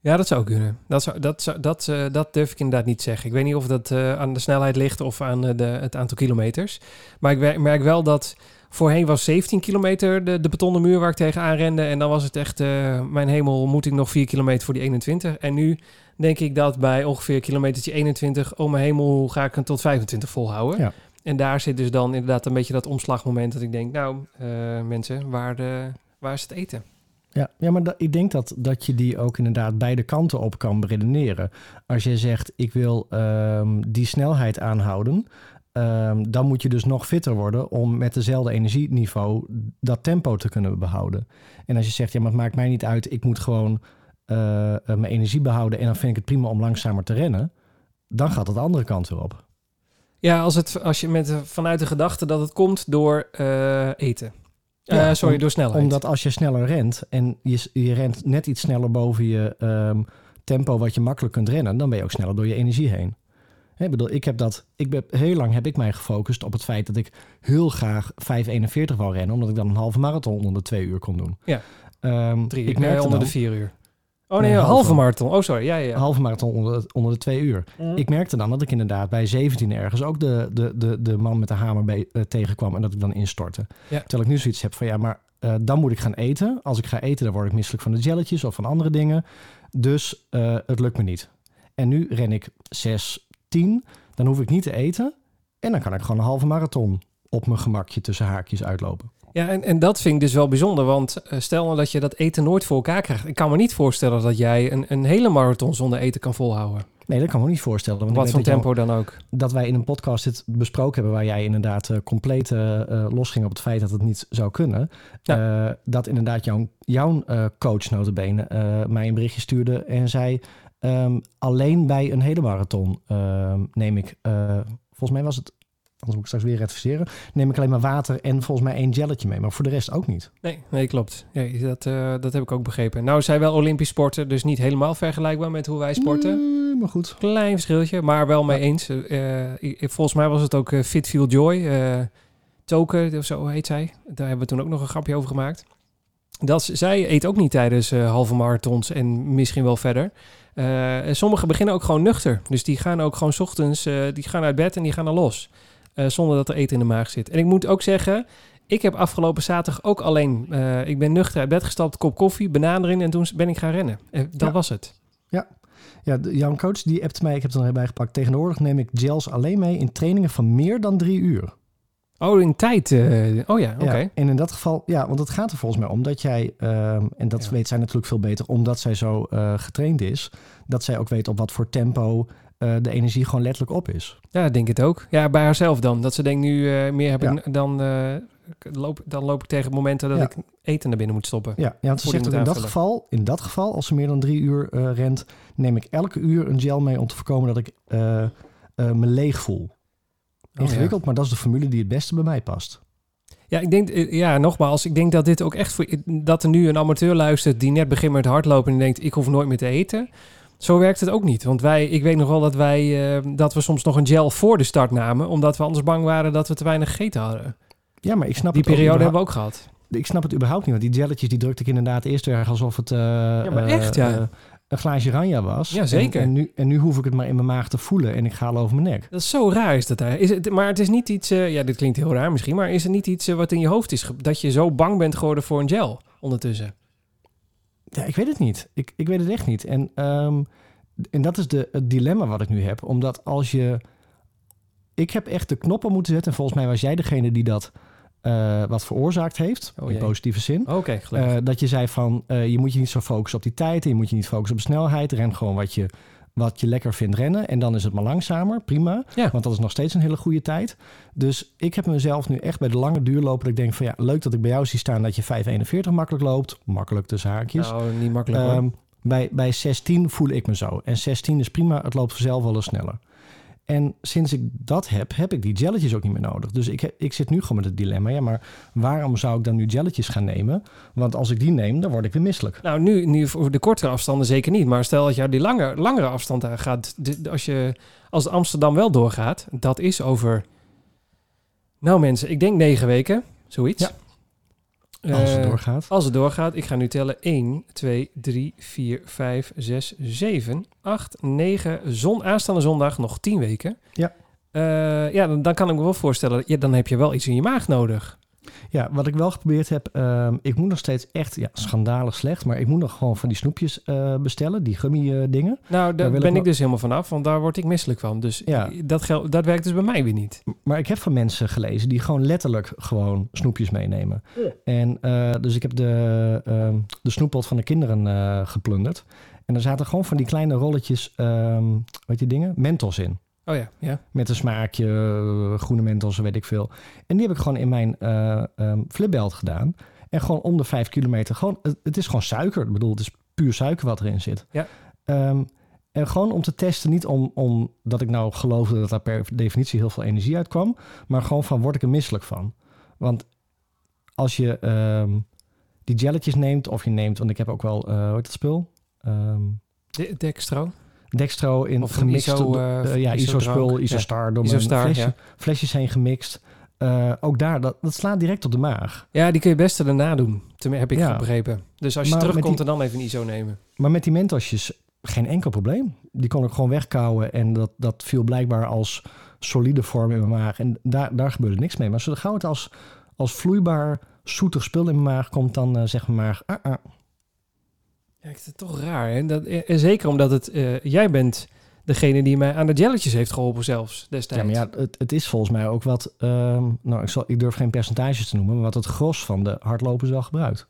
Ja, dat zou kunnen. Dat, zou, dat, zou, dat, dat durf ik inderdaad niet zeggen. Ik weet niet of dat aan de snelheid ligt of aan de, het aantal kilometers. Maar ik merk wel dat voorheen was 17 kilometer de, de betonnen muur waar ik tegenaan rende. En dan was het echt, eh, mijn hemel, moet ik nog 4 kilometer voor die 21. En nu denk ik dat bij ongeveer kilometertje 21, oh mijn hemel, hoe ga ik het tot 25 volhouden? Ja. En daar zit dus dan inderdaad een beetje dat omslagmoment dat ik denk, nou eh, mensen, waar, de, waar is het eten? Ja, ja maar ik denk dat, dat je die ook inderdaad beide kanten op kan beredeneren. Als je zegt, ik wil ehm, die snelheid aanhouden... ehm, dan moet je dus nog fitter worden om met dezelfde energieniveau dat tempo te kunnen behouden. En als je zegt, ja, maar het maakt mij niet uit, ik moet gewoon eh, eh, mijn energie behouden en dan vind ik het prima om langzamer te rennen, dan gaat het de andere kant weer op. Ja, als, het, als je met, vanuit de gedachte dat het komt door eh, eten. Sorry, om- door snelheid. Omdat als je sneller rent en je, je rent net iets sneller boven je ehm, tempo wat je makkelijk kunt rennen, dan ben je ook sneller door je energie heen. Ik bedoel, ik heb dat, ik ben, heel lang heb ik mij gefocust op het feit dat ik heel graag 5,41 wou rennen, omdat ik dan een halve marathon onder de twee uur kon doen. Ja. Ehm, Drie, ik nee, merkte onder dan, de vier uur. Oh nee, een halve. halve marathon. Oh, sorry. Ja, ja, halve marathon onder de, onder de twee uur. Mhm. Ik merkte dan dat ik inderdaad bij 17 ergens ook de, de, de, de man met de hamer bij, eh, tegenkwam en dat ik dan instortte. Ja. Terwijl ik nu zoiets heb van ja, maar eh, dan moet ik gaan eten. Als ik ga eten, dan word ik misselijk van de jelletjes of van andere dingen. Dus eh, het lukt me niet. En nu ren ik 6, 10. Dan hoef ik niet te eten. En dan kan ik gewoon een halve marathon op mijn gemakje tussen haakjes uitlopen. Ja, en, en dat vind ik dus wel bijzonder. Want eh, stel nou dat je dat eten nooit voor elkaar krijgt. Ik kan me niet voorstellen dat jij een, een hele marathon zonder eten kan volhouden. Nee, dat kan ik me niet voorstellen. Want Wat voor jou- tempo dan ook. dat wij in een podcast dit besproken hebben... waar jij inderdaad eh, compleet eh, losging op het feit dat het niet zou kunnen. Dat inderdaad jouw, jouw coach notabene mij een berichtje stuurde en zei... ehm, alleen bij een hele marathon ehm, neem ik... eh, volgens mij was het... Anders moet ik straks weer rectificeren. Neem ik alleen maar water en volgens mij één jelletje mee. Maar voor de rest ook niet. Nee, nee klopt. Ja, dat, eh, dat heb ik ook begrepen. Nou, zij wel Olympisch sporten, dus niet helemaal vergelijkbaar met hoe wij sporten. Nee, maar goed. Klein verschiltje, maar wel mee Ja. eens. Eh, volgens mij was het ook Fit Feel Joy. Token, of zo heet zij. Daar hebben we toen ook nog een grapje over gemaakt. Dat, zij eet ook niet tijdens halve marathons en misschien wel verder. Eh, en sommigen beginnen ook gewoon nuchter. Dus die gaan ook gewoon 's ochtends, eh, die gaan uit bed en die gaan er los. Eh, zonder dat er eten in de maag zit. En ik moet ook zeggen, ik heb afgelopen zaterdag ook alleen... ik ben nuchter uit bed gestapt, kop koffie, banaan erin en toen ben ik gaan rennen. Eh, dat Ja. was het. Ja, de- jouw coach die appt mij, ik heb het er nog bij gepakt. Tegenwoordig neem ik gels alleen mee in trainingen van meer dan drie uur. Oh, in tijd. eh, oh ja, oké. Ja, en in dat geval, ja, want het gaat er volgens mij om dat jij, ehm, en dat Ja. weet zij natuurlijk veel beter, omdat zij zo eh, getraind is, dat zij ook weet op wat voor tempo eh, de energie gewoon letterlijk op is. Ja, ik denk het ook. Ja, bij haarzelf dan. Dat ze denkt nu meer heb Ja. ik, dan, loop, dan loop ik tegen momenten dat ik eten naar binnen moet stoppen. Ja, ja want ze zegt ook in dat, geval, in dat geval, als ze meer dan drie uur rent, neem ik elke uur een gel mee om te voorkomen dat ik me leeg voel. Oh, Ingewikkeld, maar dat is de formule die het beste bij mij past. Ja, ik denk, eh, ja, nogmaals, ik denk dat dit ook echt voor dat er nu een amateur luistert die net begint met hardlopen en denkt, ik hoef nooit meer te eten. Zo werkt het ook niet. Want wij, ik weet nog wel dat wij, eh, dat we soms nog een gel voor de start namen, omdat we anders bang waren dat we te weinig gegeten hadden. Ja, maar ik snap Die het periode hebben we ook gehad. Ik snap het überhaupt niet, want die jelletjes die drukte ik inderdaad eerst erg alsof het eh, maar eh, echt, ja. Een glaasje ranja was. Ja, zeker. En, en, nu, en nu hoef ik het maar in mijn maag te voelen en ik ga al over mijn nek. Dat is zo raar is dat. Is het, maar het is niet iets, eh, ja, dit klinkt heel raar misschien, maar is het niet iets eh, wat in je hoofd is, dat je zo bang bent geworden voor een gel ondertussen? Ja, ik weet het niet. Ik, ik weet het echt niet. En, ehm, en dat is de, het dilemma wat ik nu heb. Omdat als je... Ik heb echt de knoppen moeten zetten. En volgens mij was jij degene die dat eh, wat veroorzaakt heeft. Oh, in positieve zin. Eh, dat je zei van, eh, je moet je niet zo focussen op die tijd. En je moet je niet focussen op snelheid. Ren gewoon wat je, wat je lekker vindt rennen. En dan is het maar langzamer. Prima. Ja. Want dat is nog steeds een hele goede tijd. Dus ik heb mezelf nu echt bij de lange duurlopen. Dat ik denk van ja, leuk dat ik bij jou zie staan dat je 5.41 makkelijk loopt. Makkelijk tussen haakjes. nou, niet makkelijk. Ehm, bij, bij 16 voel ik me zo. En 16 is prima, het loopt vanzelf wel eens sneller. En sinds ik dat heb, heb ik die jelletjes ook niet meer nodig. Dus ik, ik zit nu gewoon met het dilemma. Ja, maar waarom zou ik dan nu jelletjes gaan nemen? Want als ik die neem, dan word ik weer misselijk. Nou, nu, nu voor de kortere afstanden zeker niet. Maar stel dat je die lange, langere afstand gaat. Als, je, als Amsterdam wel doorgaat, dat is over... Nou mensen, ik denk negen weken. Zoiets. Ja. Als het Eh, doorgaat. Als het doorgaat, ik ga nu tellen 1, 2, 3, 4, 5, 6, 7, 8, 9. Zon, aanstaande zondag nog 10 weken. Ja. Eh, ja, dan, dan kan ik me wel voorstellen, ja, dan heb je wel iets in je maag nodig. Ja, wat ik wel geprobeerd heb, ehm, ik moet nog steeds echt, ja, schandalig slecht, maar ik moet nog gewoon van die snoepjes eh, bestellen, die gummy eh, dingen. Nou, daar ben ik nog- dus helemaal vanaf, want daar word ik misselijk van. Dus Ja. dat, gel- dat werkt dus bij mij weer niet. Maar ik heb van mensen gelezen die gewoon letterlijk gewoon snoepjes meenemen. En eh, dus ik heb de, ehm de snoeppot van de kinderen eh, geplunderd. En er zaten gewoon van die kleine rolletjes, ehm wat die dingen, mentos in. Oh ja, ja. Met een smaakje, eh, groene mentos, weet ik veel. En die heb ik gewoon in mijn eh ehm, flipbelt gedaan. En gewoon om de vijf kilometer, gewoon, het, het is gewoon suiker. Ik bedoel, het is puur suiker wat erin zit. Ja. Ehm, en gewoon om te testen, niet om, om dat ik nou geloofde dat daar per definitie heel veel energie uitkwam. Maar gewoon van, word ik er misselijk van? Want als je ehm, die jelletjes neemt, of je neemt, want ik heb ook wel, eh hoe heet dat spul? Ehm De, Dextro. Dextro in Of gemixte, iso, eh, eh, ja, iso-spul, Ja. isostar, door Isostar, mijn flesje, ja. flesjes heen gemixt. Eh, ook daar, dat, dat slaat direct op de maag. Ja, die kun je best daarna doen, heb ik Ja. begrepen. Dus als je Maar terugkomt, die- dan dan even een ISO nemen. Maar met die mentosjes geen enkel probleem. Die kon ik gewoon wegkouwen en dat, dat viel blijkbaar als solide vorm in mijn maag. En daar, daar gebeurde niks mee. Maar zodra het als, als vloeibaar, zoetig spul in mijn maag komt, dan zeg maar, ah, ah. Ja, ik vind het toch raar. Hè? Dat, eh, zeker omdat het, eh, jij bent degene die mij aan de jelletjes heeft geholpen zelfs Ja, destijds. maar ja, het, het is volgens mij ook wat, ehm, nou, ik, zal, ik durf geen percentages te noemen, maar wat het gros van de hardlopers wel gebruikt.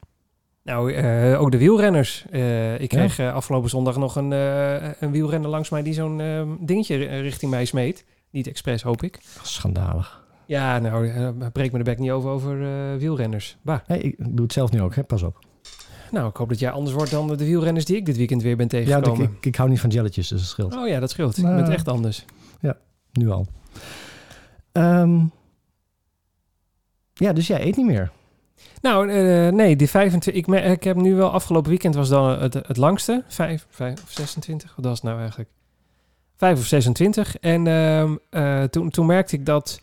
Nou, eh, ook de wielrenners. Eh, ik kreeg eh, afgelopen zondag nog een, eh, een wielrenner langs mij die zo'n eh, dingetje ri- richting mij smeet. Niet expres, hoop ik. Schandalig. Ja, nou, eh, breek me de bek niet over over eh, wielrenners. Bah. Hey, ik doe het zelf nu ook, hè? pas op. Nou, ik hoop dat jij anders wordt dan de wielrenners die ik dit weekend weer ben Ja, ik, tegengekomen. ik, ik hou niet van jelletjes, dus het scheelt. Oh ja, dat scheelt. Je Nou. bent echt anders. Nu al. Ehm, ja, dus jij eet niet meer. Nou, eh, nee, die 25. Ik, me- ik heb nu wel afgelopen weekend was dan het, het langste. 5, 5 of 26. Wat was het nou eigenlijk? 5 of 26. En ehm, eh, toen, toen merkte ik dat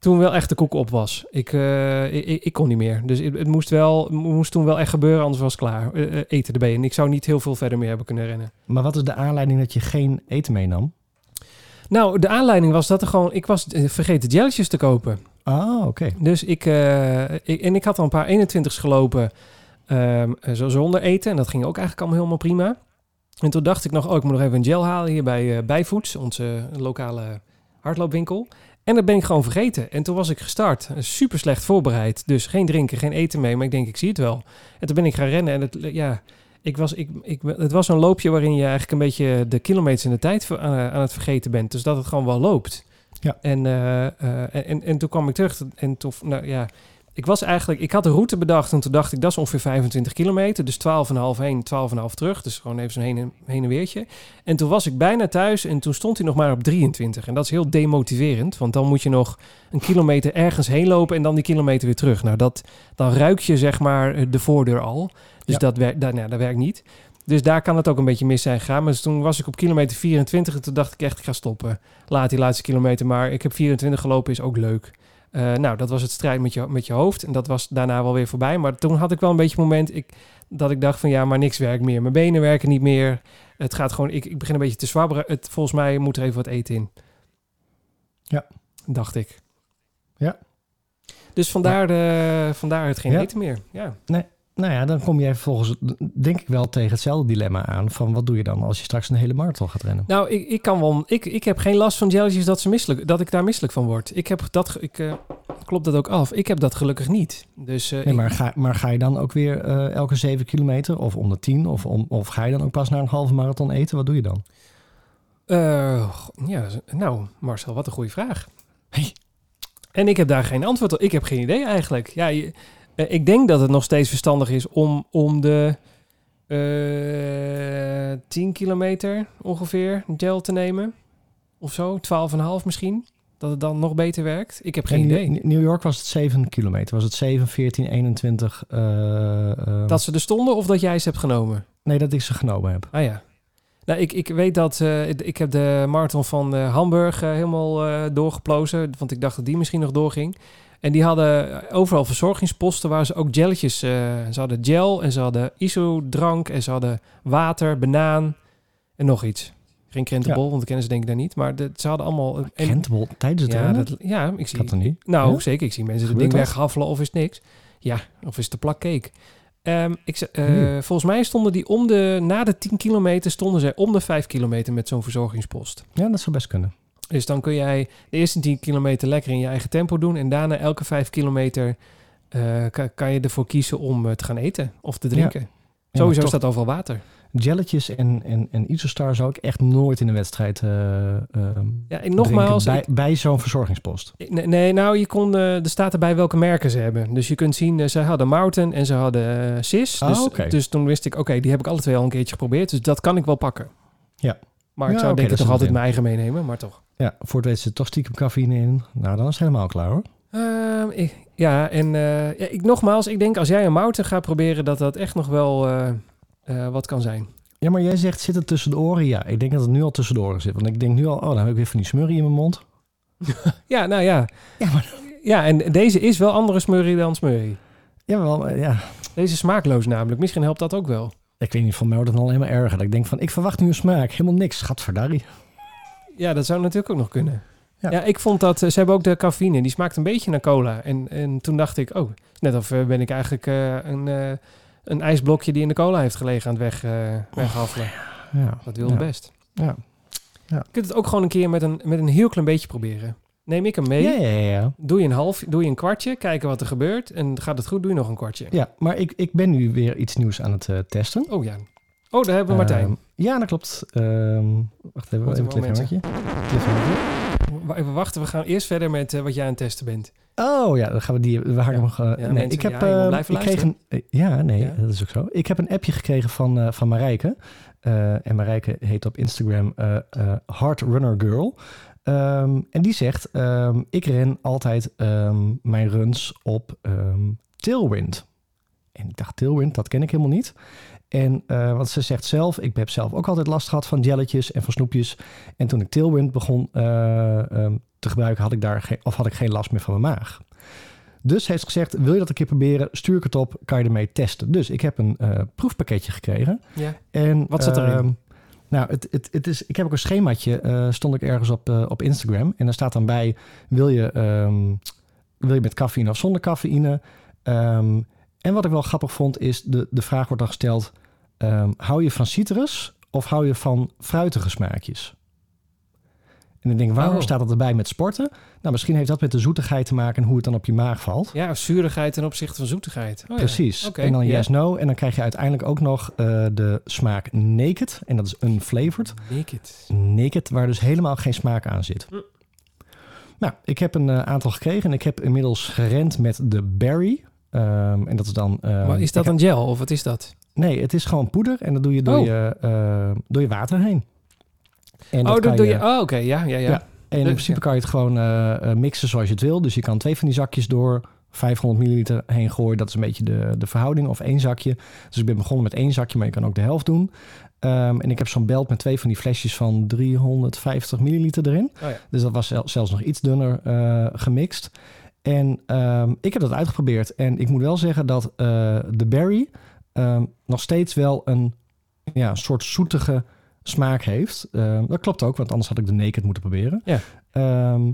toen wel echt de koek op was. Ik, eh, ik, ik- kon niet meer. Dus het, het moest, wel, moest toen wel echt gebeuren, anders was het klaar. Eh, eten erbij. En ik zou niet heel veel verder meer hebben kunnen rennen. Maar wat is de aanleiding dat je geen eten meenam? Nou, de aanleiding was dat er gewoon... Ik was vergeten jelletjes te kopen. Ah, oké. Dus ik, ik... En ik had al een paar 21's gelopen ehm, eh, zo zonder eten. En dat ging ook eigenlijk allemaal helemaal prima. En toen dacht ik nog, oh, ik moet nog even een gel halen hier bij Bijvoets, onze lokale hardloopwinkel. En dat ben ik gewoon vergeten. En toen was ik gestart. Super slecht voorbereid. Dus geen drinken, geen eten mee. Maar ik denk, ik zie het wel. En toen ben ik gaan rennen. En het, ja, ik was, ik, ik, het was een loopje waarin je eigenlijk een beetje de kilometers in de tijd aan, aan het vergeten bent. Dus dat het gewoon wel loopt. Ja. En, eh, eh, en, en, en toen kwam ik terug. En toen, nou ja, ik was eigenlijk, ik had een route bedacht. En toen dacht ik, dat is ongeveer 25 kilometer. Dus 12,5 heen, 12,5 terug. Dus gewoon even zo'n heen en, heen en weertje. En toen was ik bijna thuis en toen stond hij nog maar op 23. En dat is heel demotiverend, want dan moet je nog een kilometer ergens heen lopen en dan die kilometer weer terug. Nou, dat, dan ruik je zeg maar de voordeur al. Dus Ja. dat, werkt, dat, nou, dat werkt niet. Dus daar kan het ook een beetje mis zijn gegaan. Maar dus toen was ik op kilometer 24 en toen dacht ik echt, ik ga stoppen. Laat die laatste kilometer maar. Ik heb 24 gelopen, is ook leuk. Eh, nou, dat was het strijd met je, met je hoofd. En dat was daarna wel weer voorbij. Maar toen had ik wel een beetje een moment ik, dat ik dacht van ja, maar niks werkt meer. Mijn benen werken niet meer. Het gaat gewoon, ik, ik begin een beetje te zwabberen. Het, volgens mij moet er even wat eten in. Ja. Dacht ik. Ja. Dus vandaar, eh, vandaar het geen Ja. eten meer. Ja. Nou ja, dan kom jij vervolgens, denk ik wel, tegen hetzelfde dilemma aan. Van wat doe je dan als je straks een hele marathon gaat rennen? Nou, ik, ik kan wel. Ik, ik heb geen last van jelletjes dat, ze misselijk, dat ik daar misselijk van word. Ik heb dat. Ik, eh, klopt dat ook af? Ik heb dat gelukkig niet. Dus, eh, Nee, maar, ga, maar ga je dan ook weer eh, elke zeven kilometer of om de tien? Of, om, of ga je dan ook pas naar een halve marathon eten? Wat doe je dan? Ja, nou, Marcel, wat een goede vraag. Hey. En ik heb daar geen antwoord op. Ik heb geen idee eigenlijk. Ja, je- eh, ik denk dat het nog steeds verstandig is om, om de eh 10 kilometer ongeveer gel te nemen. Of zo, 12,5 misschien. Dat het dan nog beter werkt. Ik heb geen In idee. New- New York was het 7 kilometer. Was het 7, 14, 21? eh, eh, Dat ze er stonden of dat jij ze hebt genomen? Nee, dat ik ze genomen heb. Ah ja. Nou, ik, ik weet dat eh, ik heb de marathon van Hamburg helemaal doorgeplozen. Want ik dacht dat die misschien nog doorging. En die hadden overal verzorgingsposten waar ze ook gelletjes... eh, ze hadden gel en ze hadden ISO-drank en ze hadden water, banaan en nog iets. Geen krentenbol, want dat kennen ze denk ik daar niet. Maar de, ze hadden allemaal... en- Krentenbol tijdens het ja, rennen? dat, ja, ik zie... Dat dan niet. Nou, Ja? zeker. Ik zie mensen het ding weghaffelen of is niks. Ja, of is het de plak cake. Ehm, ik, eh, Hmm. Volgens mij stonden die om de... Na de 10 kilometer stonden zij om de 5 kilometer met zo'n verzorgingspost. Ja, dat zou best kunnen. Dus dan kun jij de eerste 10 kilometer lekker in je eigen tempo doen. En daarna elke 5 kilometer eh, kan, kan je ervoor kiezen om eh, te gaan eten of te drinken. Ja, Sowieso maar staat overal water. Jelletjes en, en, en Isostar zou ik echt nooit in de wedstrijd ehm, Ja, en nogmaals, bij, bij zo'n verzorgingspost. Nee, nee, nou, je kon, er staat erbij welke merken ze hebben. Dus je kunt zien, ze hadden Mountain en ze hadden Sis. Ah, dus, dus toen wist ik, oké, die heb ik alle twee al een keertje geprobeerd. Dus dat kan ik wel pakken. Ja. Maar ik Ja, zou denk ik dat toch altijd mijn eigen meenemen, maar toch. Ja, voor het weten zit toch stiekem cafeïne in. Nou, dan is het helemaal klaar hoor. Ehm, ik- ja, en eh, ja, ik, nogmaals, ik denk als jij een Mountain gaat proberen, dat dat echt nog wel eh, eh, wat kan zijn. Ja, maar jij zegt zit het tussen de oren? Ja, ik denk dat het nu al tussen de oren zit. Want ik denk nu al, oh, dan heb ik weer van die smurrie in mijn mond. Ja, nou ja. Ja, maar- Ja, en deze is wel andere smurrie dan smurrie. Jawel, maar ja. Deze is smaakloos namelijk. Misschien helpt dat ook wel. Ik weet niet, van mij wordt het dan alleen maar erger. Dat ik denk van, ik verwacht nu een smaak. Helemaal niks. Gadverdarrie. Ja, dat zou natuurlijk ook nog kunnen. Ja. Ja, ik vond dat... eh, Ze hebben ook de cafeïne. Die smaakt een beetje naar cola. En, en toen dacht ik... Oh, net of eh, ben ik eigenlijk eh, een, een ijsblokje die in de cola heeft gelegen aan het weg, eh weghaffelen. Ja. Dat ja. best. Ja. Je kunt het ook gewoon een keer met een, met een heel klein beetje proberen. Neem ik hem mee. Ja, ja, ja, ja. Doe je een half, doe je een kwartje, kijken wat er gebeurt. En gaat het goed, doe je nog een kwartje. Ja, maar ik, ik ben nu weer iets nieuws aan het testen. Oh ja. Oh, daar hebben we Martijn. Ehm, ja, dat klopt. Ehm, wacht even, even een cliffhangertje. Even wachten, we gaan eerst verder met eh, wat jij aan het testen bent. Oh ja, dan gaan we die. We hangen Ja. nog. eh, Ja, nee, ik heb. ja, je moet eh, blijven ik kreeg een. eh, ja, nee, Ja. dat is ook zo. Ik heb een appje gekregen van, van Marijke. En Marijke heet op Instagram Hard Runner Girl. Ehm, en die zegt: ehm, Ik ren altijd ehm, mijn runs op ehm, Tailwind. En ik dacht: Tailwind, dat ken ik helemaal niet. En eh, wat ze zegt zelf, ik heb zelf ook altijd last gehad van jelletjes en van snoepjes. En toen ik Tailwind begon eh, ehm, te gebruiken, had ik, daar geen, of had ik geen last meer van mijn maag. Dus heeft ze gezegd, wil je dat een keer proberen? Stuur ik het op, kan je ermee testen. Dus ik heb een eh, proefpakketje gekregen. Ja. En, Wat zat erin? ehm, nou, het, het, het is, ik heb ook een schemaatje, stond ik ergens op, op Instagram. En daar staat dan bij, wil je, ehm, wil je met cafeïne of zonder cafeïne? Ehm, en wat ik wel grappig vond, is de, de vraag wordt dan gesteld, ehm, hou je van citrus Of hou je van fruitige smaakjes? En dan denk ik, waarom Oh. staat dat erbij met sporten? Nou, misschien heeft dat met de zoetigheid te maken en hoe het dan op je maag valt. Ja, zuurigheid ten opzichte van zoetigheid. Oh, ja. Precies. Oké, En dan ja. yes, no. En dan krijg je uiteindelijk ook nog eh, de smaak naked. En dat is unflavored. Naked. Naked, waar dus helemaal geen smaak aan zit. Hm. Nou, ik heb een eh, aantal gekregen en ik heb inmiddels gerend met de berry. Ehm, en dat is dan... ehm, maar is dat een gel of wat is dat? Nee, het is gewoon poeder en dat doe je door, Oh. je, eh, door je water heen. En oh, dat doe je. Oh, oké. Ja, ja, ja. Ja. En in principe ja. kan je het gewoon eh, mixen zoals je het wil. Dus je kan twee van die zakjes door 500 milliliter heen gooien. Dat is een beetje de, de verhouding. Of één zakje. Dus ik ben begonnen met één zakje, maar je kan ook de helft doen. Ehm, en ik heb zo'n belt met twee van die flesjes van 350 milliliter erin. Oh ja. Dus dat was zel- zelfs nog iets dunner eh, gemixt. En ehm, ik heb dat uitgeprobeerd. En ik moet wel zeggen dat eh, de berry ehm, nog steeds wel een ja, soort zoetige smaak heeft. Ehm, dat klopt ook, want anders had ik de naked moeten proberen. Ja.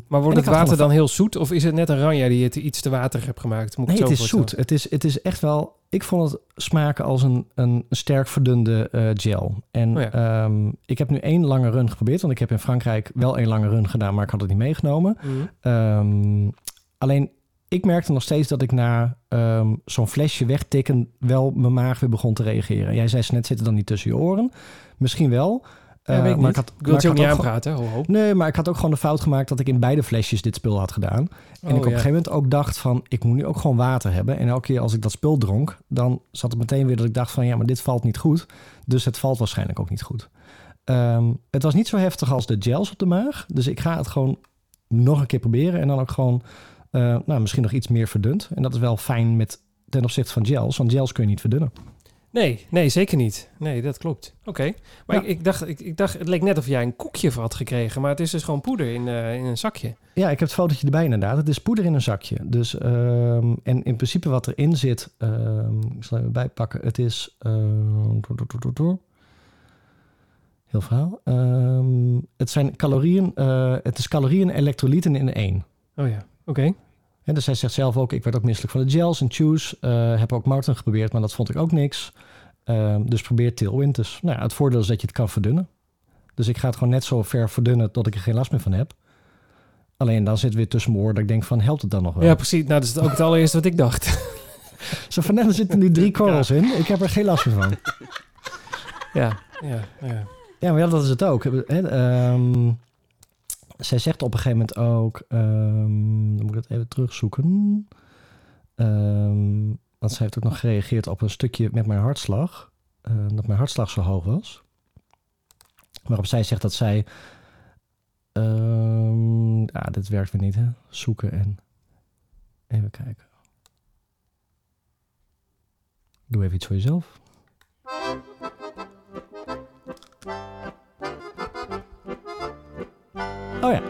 Maar wordt het water dan heel zoet? Of is het net een ranja die het iets te waterig hebt gemaakt? Moet ik nee, het zo is zoet. Het is, het is echt wel... Ik vond het smaken als een, een sterk verdunde eh, gel. En Oh ja. ik heb nu één lange run geprobeerd. Want ik heb in Frankrijk wel één lange run gedaan, maar ik had het niet meegenomen. Mhm. Alleen, ik merkte nog steeds dat ik na ehm, zo'n flesje wegtikken... wel mijn maag weer begon te reageren. Jij zei net, zit er dan niet tussen je oren? Misschien wel. Ja, Eh, weet ik maar niet. had, Ik wil je ook niet aanpraten. Ho, ho. Nee, maar ik had ook gewoon de fout gemaakt dat ik in beide flesjes dit spul had gedaan. En ik Oh, op een gegeven moment ook dacht van, ik moet nu ook gewoon water hebben. En elke keer als ik dat spul dronk, dan zat het meteen weer dat ik dacht van, ja, maar dit valt niet goed. Dus het valt waarschijnlijk ook niet goed. Ehm, het was niet zo heftig als de gels op de maag. Dus ik ga het gewoon nog een keer proberen. En dan ook gewoon, eh, nou, misschien nog iets meer verdund. En dat is wel fijn met, ten opzichte van gels. Want gels kun je niet verdunnen. Nee, nee, zeker niet. Nee, dat klopt. Oké. Maar Ja. ik, ik, dacht, ik, ik dacht, het leek net of jij een koekje had gekregen. Maar het is dus gewoon poeder in, eh, in een zakje. Ja, ik heb het fotootje erbij inderdaad. Het is poeder in een zakje. Dus, ehm, en in principe wat erin zit, ehm, ik zal even bijpakken. Het is, ehm, door, door, door, door, door. heel verhaal. Het zijn calorieën, eh, het is calorieën en elektrolyten in één. Oh ja, oké. Dus hij zegt zelf ook, ik werd ook misselijk van de gels en chews. Eh, heb ook Martin geprobeerd, maar dat vond ik ook niks. Ehm, dus probeer Tailwinters. Nou ja, het voordeel is dat je het kan verdunnen. Dus ik ga het gewoon net zo ver verdunnen tot ik er geen last meer van heb. Alleen dan zit weer tussen mijn oren dat ik denk van, helpt het dan nog wel? Ja, precies. Nou, dat is ook het allereerste wat ik dacht. Zo van, nou, er zitten nu drie korrels in. Ik heb er geen last meer van. ja, ja, ja. Ja, maar ja, dat is het ook. Ehm, zij zegt op een gegeven moment ook... ehm, dan moet ik het even terugzoeken. Ehm, want zij heeft ook nog gereageerd op een stukje met mijn hartslag. eh, dat mijn hartslag zo hoog was. Waarop zij zegt dat zij... ja, dit werkt weer niet, hè? Zoeken en... Even kijken. Doe even iets voor jezelf.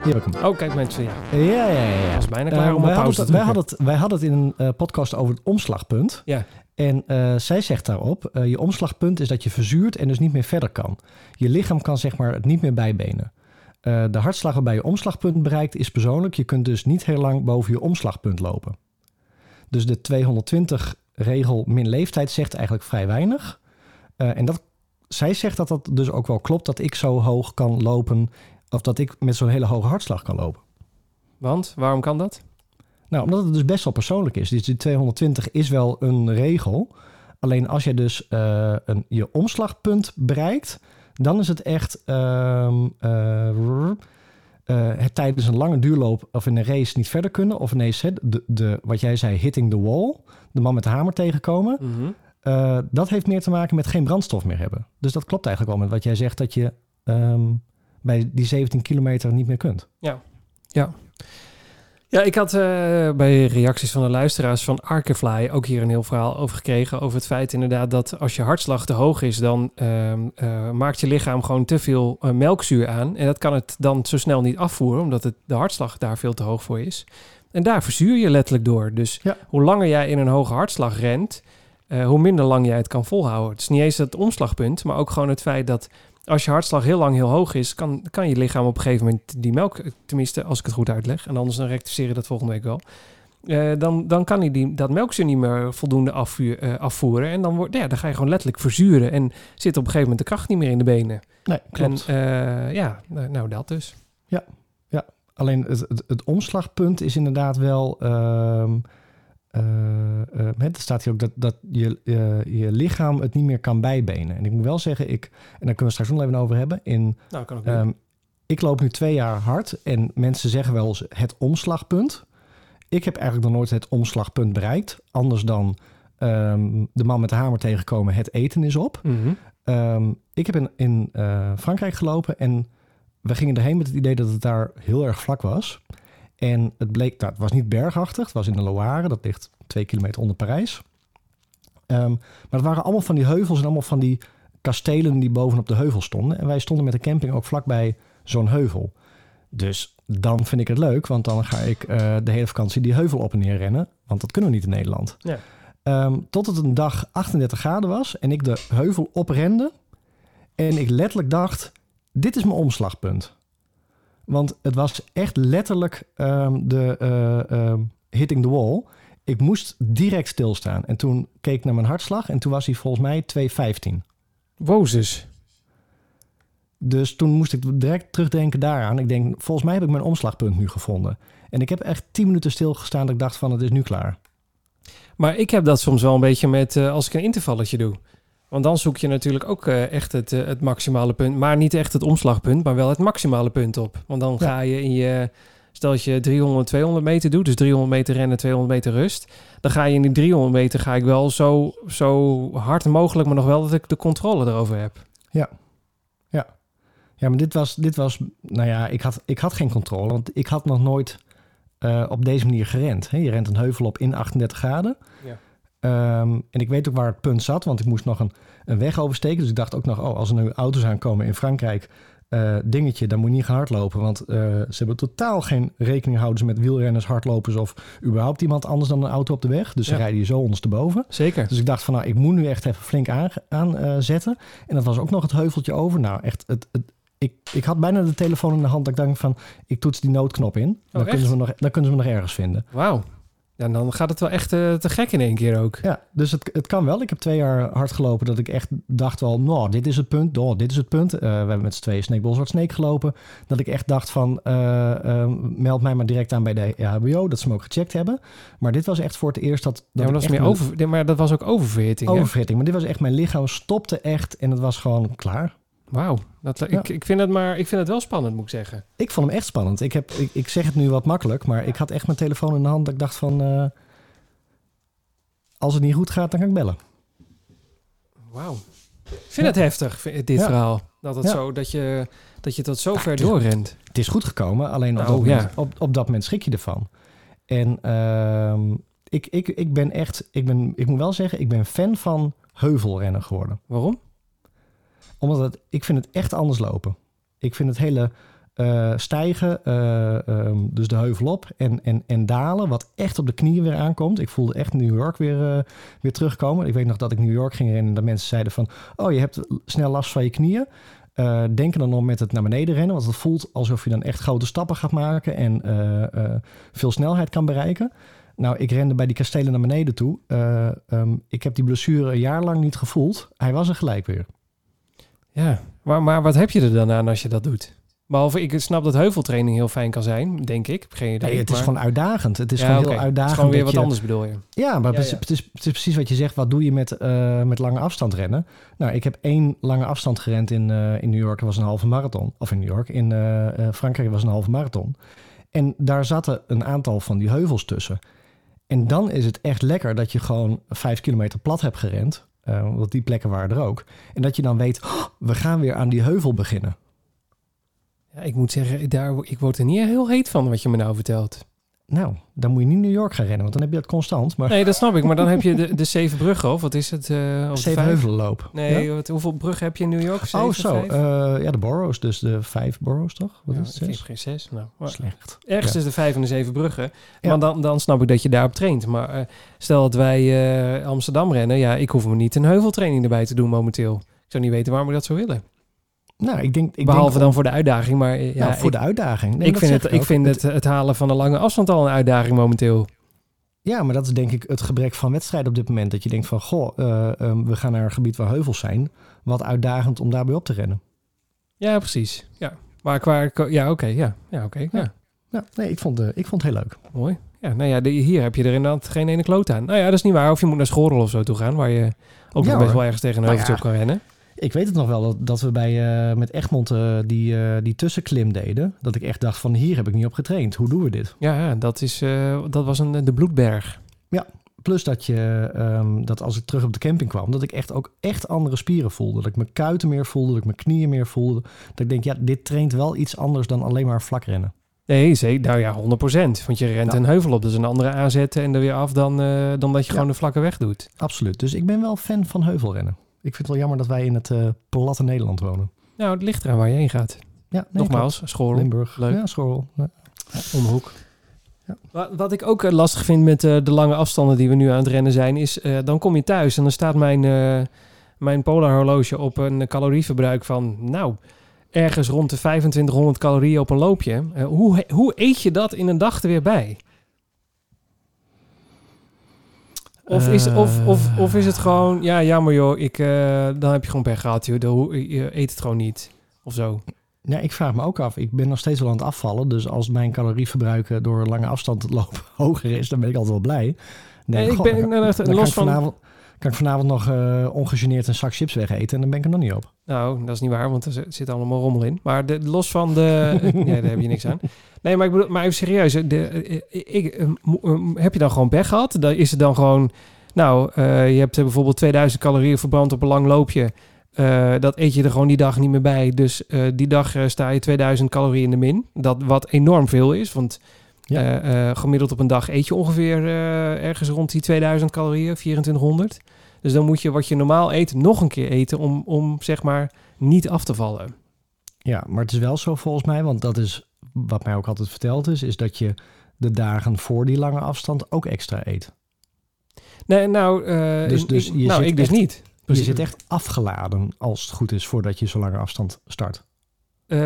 Hier heb ik hem. Oh, kijk mensen, ja. Ja, ja, ja. was bijna klaar om wij, pauze hadden, te wij, hadden het, wij hadden het in een eh, podcast over het omslagpunt. Ja. En eh, zij zegt daarop, eh, je omslagpunt is dat je verzuurt en dus niet meer verder kan. Je lichaam kan zeg maar het niet meer bijbenen. De hartslag waarbij je omslagpunt bereikt is persoonlijk. Je kunt dus niet heel lang boven je omslagpunt lopen. Dus de 220 regel min leeftijd zegt eigenlijk vrij weinig. En dat, zij zegt dat dat dus ook wel klopt dat ik zo hoog kan lopen... of dat ik met zo'n hele hoge hartslag kan lopen. Want, waarom kan dat? Nou, omdat het dus best wel persoonlijk is. Dus die 220 is wel een regel. Alleen als je dus eh, een, je omslagpunt bereikt, dan is het echt ehm, eh, eh, het tijdens een lange duurloop of in een race niet verder kunnen. Of ineens de, de, wat jij zei, hitting the wall, de man met de hamer tegenkomen. Mhm. Dat heeft meer te maken met geen brandstof meer hebben. Dus dat klopt eigenlijk wel met wat jij zegt dat je ehm, bij die 17 kilometer niet meer kunt. Ja, ik had eh, bij reacties van de luisteraars van Arkefly ook hier een heel verhaal over gekregen. Over het feit inderdaad dat als je hartslag te hoog is, dan ehm, eh, maakt je lichaam gewoon te veel eh, melkzuur aan. En dat kan het dan zo snel niet afvoeren, omdat het, de hartslag daar veel te hoog voor is. En daar verzuur je letterlijk door. Dus Ja. hoe langer jij in een hoge hartslag rent, hoe minder lang jij het kan volhouden. Het is niet eens het omslagpunt, maar ook gewoon het feit dat als je hartslag heel lang heel hoog is, kan, kan je lichaam op een gegeven moment die melk, tenminste als ik het goed uitleg, en anders dan rectificeren dat volgende week wel, eh, dan, dan kan hij die, dat melkzuur niet meer voldoende afvuur, eh, afvoeren. En dan, wordt, ja, dan ga je gewoon letterlijk verzuren. En zit op een gegeven moment de kracht niet meer in de benen. Nee, klopt. En eh, ja, nou, nou, dat dus. Alleen het, het, het omslagpunt is inderdaad wel. ehm eh, eh, er staat hier ook dat, dat je, eh, je lichaam het niet meer kan bijbenen. En ik moet wel zeggen, ik, en daar kunnen we straks nog even over hebben. In, Nou, kan ook ehm, ik loop nu twee jaar hard en mensen zeggen wel eens het omslagpunt. Ik heb eigenlijk nog nooit het omslagpunt bereikt. Anders dan ehm, de man met de hamer tegenkomen, het eten is op. Mhm. Ehm, ik heb in, in eh, Frankrijk gelopen en we gingen erheen met het idee dat het daar heel erg vlak was. En het bleek, nou, het was niet bergachtig, het was in de Loire, dat ligt twee kilometer onder Parijs. Ehm, maar het waren allemaal van die heuvels en allemaal van die kastelen die bovenop de heuvel stonden. En wij stonden met de camping ook vlakbij zo'n heuvel. Dus dan vind ik het leuk, want dan ga ik eh, de hele vakantie die heuvel op en neer rennen. Want dat kunnen we niet in Nederland. Ja. Ehm, tot het een dag 38 graden was en ik de heuvel oprende. En ik letterlijk dacht, dit is mijn omslagpunt. Want het was echt letterlijk ehm, de eh, ehm, hitting the wall. Ik moest direct stilstaan. En toen keek ik naar mijn hartslag en toen was hij volgens mij 215. Wozes. Dus toen moest ik direct terugdenken daaraan. Ik denk, volgens mij heb ik mijn omslagpunt nu gevonden. En ik heb echt 10 minuten stilgestaan dat ik dacht van het is nu klaar. Maar ik heb dat soms wel een beetje met eh, als ik een intervalletje doe. Want dan zoek je natuurlijk ook eh, echt het, eh, het maximale punt. Maar niet echt het omslagpunt, maar wel het maximale punt op. Want dan Ja. ga je in je... Stel dat je 300, 200 meter doet, dus 300 meter rennen, 200 meter rust. Dan ga je in die 300 meter ga ik wel zo, zo hard mogelijk, maar nog wel dat ik de controle erover heb. Ja, maar dit was, dit was nou ja, ik had, ik had geen controle. Want ik had nog nooit eh, op deze manier gerend. Je rent een heuvel op in 38 graden. Ja. Ehm, en ik weet ook waar het punt zat, want ik moest nog een, een weg oversteken. Dus ik dacht ook nog, oh, als er nu auto's aankomen in Frankrijk, eh, dingetje, dan moet je niet gaan hardlopen. Want eh, ze hebben totaal geen rekening houden met wielrenners, hardlopers of überhaupt iemand anders dan een auto op de weg. Dus ze rijden je zo ondersteboven. Zeker. Dus ik dacht van, nou, ik moet nu echt even flink aanzetten. Aan, zetten. en dat was ook nog het heuveltje over. Nou, echt, het, het, ik, ik had bijna de telefoon in de hand. Dat ik dacht van, ik toets die noodknop in. dan, echt? kunnen ze me nog, dan kunnen ze me nog ergens vinden. Wauw. Ja, dan gaat het wel echt eh, te gek in één keer ook. Ja, dus het, het kan wel. Ik heb twee jaar hard gelopen dat ik echt dacht wel, nou, dit is het punt. Oh, dit is het punt. Eh, we hebben met z'n tweeën Sneekbol Zwart Sneek gelopen. Dat ik echt dacht van, eh, eh, meld mij maar direct aan bij de EHBO. Dat ze me ook gecheckt hebben. Maar dit was echt voor het eerst dat... Ja, dat maar, dat echt meer over, maar dat was ook oververhitting. hè? Overfitting. Maar dit was echt, mijn lichaam stopte echt en het was gewoon klaar. Wauw. Dat, Ja. ik, ik, vind het maar, ik vind het wel spannend, moet ik zeggen. Ik vond hem echt spannend. Ik, heb, ik, ik zeg het nu wat makkelijk, maar ik had echt mijn telefoon in de hand. Dat ik dacht van, eh, als het niet goed gaat, dan kan ik bellen. Wauw. Ik vind het heftig, dit Ja. verhaal. Dat, het Ja. zo, dat, je, dat je tot zo ver het is- doorrent. Het is goed gekomen, alleen op, Nou, dat, moment, op dat moment schrik je ervan. En ehm, ik, ik, ik ben echt, ik, ben, ik moet wel zeggen, ik ben fan van heuvelrennen geworden. Waarom? Omdat ik vind het echt anders lopen. Ik vind het hele eh, stijgen, eh, ehm, dus de heuvel op en, en, en dalen, wat echt op de knieën weer aankomt. Ik voelde echt New York weer, eh, weer terugkomen. Ik weet nog dat ik New York ging rennen en dat mensen zeiden van... oh, je hebt snel last van je knieën. Denk er dan om met het naar beneden rennen, want het voelt alsof je dan echt grote stappen gaat maken en veel snelheid kan bereiken. Nou, ik rende bij die kastelen naar beneden toe. Eh, ehm, ik heb die blessure een jaar lang niet gevoeld. Hij was er gelijk weer. Ja, maar, maar wat heb je er dan aan als je dat doet? Behalve, ik snap dat heuveltraining heel fijn kan zijn, denk ik. Ik heb geen idee. Nee, het is gewoon uitdagend. Het is Ja, gewoon heel uitdagend. Het is gewoon weer wat je- anders, bedoel je? Ja, maar Ja, het, is, ja. Het, is, het is precies wat je zegt. Wat doe je met, eh, met lange afstand rennen? Nou, ik heb één lange afstand gerend in, eh, in New York. Dat was een halve marathon. Of in New York. In eh, eh, Frankrijk was een halve marathon. En daar zaten een aantal van die heuvels tussen. En dan is het echt lekker dat je gewoon vijf kilometer plat hebt gerend. Eh, want die plekken waren er ook. En dat je dan weet, "Oh, we gaan weer aan die heuvel beginnen. Ja, ik moet zeggen, daar, ik word er niet heel heet van wat je me nou vertelt. Nou, dan moet je niet New York gaan rennen, want dan heb je dat constant. Maar Nee, dat snap ik. Maar dan heb je de, de zeven bruggen, of wat is het? eh of zeven heuvelenloop. Nee, Ja? wat, hoeveel bruggen heb je in New York? Zeven, Oh, zo. eh, ja, de boroughs. Dus de vijf boroughs, toch? Wat Ja, is het? ik Zes? geen zes. Nou, maar Slecht. ergens Ja. is de vijf en de zeven bruggen. Ja. Maar dan, dan snap ik dat je daarop traint. Maar eh, stel dat wij Amsterdam rennen. Ja, ik hoef me niet een heuveltraining erbij te doen momenteel. Ik zou niet weten waarom ik dat zou willen. Nou, ik denk... Ik Behalve denk dan voor de uitdaging. Maar ja, nou, voor ik, de uitdaging. Nee, ik vind, het, ik vind het, het halen van een lange afstand al een uitdaging momenteel. Ja, maar dat is denk ik het gebrek van wedstrijden op dit moment. Dat je denkt van, goh, eh, ehm, we gaan naar een gebied waar heuvels zijn. Wat uitdagend om daarbij op te rennen. Ja, precies. Ja, maar qua... Ja, oké. ja, ja oké. ja. Ja. Ja, nee, ik vond, eh, ik vond het heel leuk. Mooi. Ja, nou ja, de- hier heb je er inderdaad geen ene kloot aan. Nou ja, dat is niet waar. Of je moet naar Schorrel of zo toe gaan, waar je ook Ja, nog best wel ergens tegen een Nou heuveltje op kan rennen. Ik weet het nog wel dat, dat we bij, eh, met Egmond eh, die, eh, die tussenklim deden. Dat ik echt dacht van hier heb ik niet op getraind. Hoe doen we dit? Ja, ja dat, is, dat was een, de Bloedberg. Plus dat, je, ehm, dat als ik terug op de camping kwam, dat ik echt ook echt andere spieren voelde. Dat ik mijn kuiten meer voelde, dat ik mijn knieën meer voelde. Dat ik denk, ja, dit traint wel iets anders dan alleen maar vlak rennen. Nee, zeker. Nou ja, 100%. Want je rent Ja. een heuvel op. Dat is een andere aanzetten en er weer af dan, dan dat je Ja. gewoon de vlakke weg doet. Absoluut. Dus ik ben wel fan van heuvelrennen. Ik vind het wel jammer dat wij in het eh, platte Nederland wonen. Nou, het ligt eraan waar je heen gaat. Ja, nee, Nogmaals. Schorrel, Limburg. Leuk. Ja, Schorrel. Ja. om de hoek. Ja. Wat, wat ik ook eh, lastig vind met eh, de lange afstanden die we nu aan het rennen zijn, is dan kom je thuis en dan staat mijn, eh mijn Polar horloge op een calorieverbruik van, nou, ergens rond de 2500 calorieën op een loopje. Hoe, hoe eet je dat in een dag er weer bij? Of is, of, of, of is het gewoon, ja, jammer joh, ik, eh, dan heb je gewoon pech gehad, joh. Dan hoe- je eet het gewoon niet. Of zo. Ja, ik vraag me ook af. Ik ben nog steeds wel aan het afvallen. Dus als mijn calorieverbruik eh, door lange afstand te lopen hoger is, dan ben ik altijd wel blij. Nee, ik ben dan, dan kan, los van... vanavond, kan ik vanavond nog eh, ongegeneerd een zak chips wegeten en dan ben ik er nog niet op. Nou, dat is niet waar, want er zit- allemaal rommel in. Maar de, los van de... nee, daar heb je niks aan. Nee, maar ik bedoel, maar even serieus. De, eh, ik, eh, eh, heb je dan gewoon pech gehad? Dan is het dan gewoon... Nou, je hebt bijvoorbeeld 2000 calorieën verbrand op een lang loopje. Dat eet je er gewoon die dag niet meer bij. Dus die dag sta je 2000 calorieën in de min. Dat wat enorm veel is, want... Ja. eh, eh, gemiddeld op een dag eet je ongeveer eh, ergens rond die 2000 calorieën, 2400. Dus dan moet je wat je normaal eet nog een keer eten om, om zeg maar niet af te vallen. Ja, maar het is wel zo volgens mij, want dat is wat mij ook altijd verteld is, is dat je de dagen voor die lange afstand ook extra eet. Nee, nou, Dus- dus ik- je nou zit ik dus echt- niet. Je zit echt afgeladen als het goed is voordat je zo'n lange afstand start. Eh,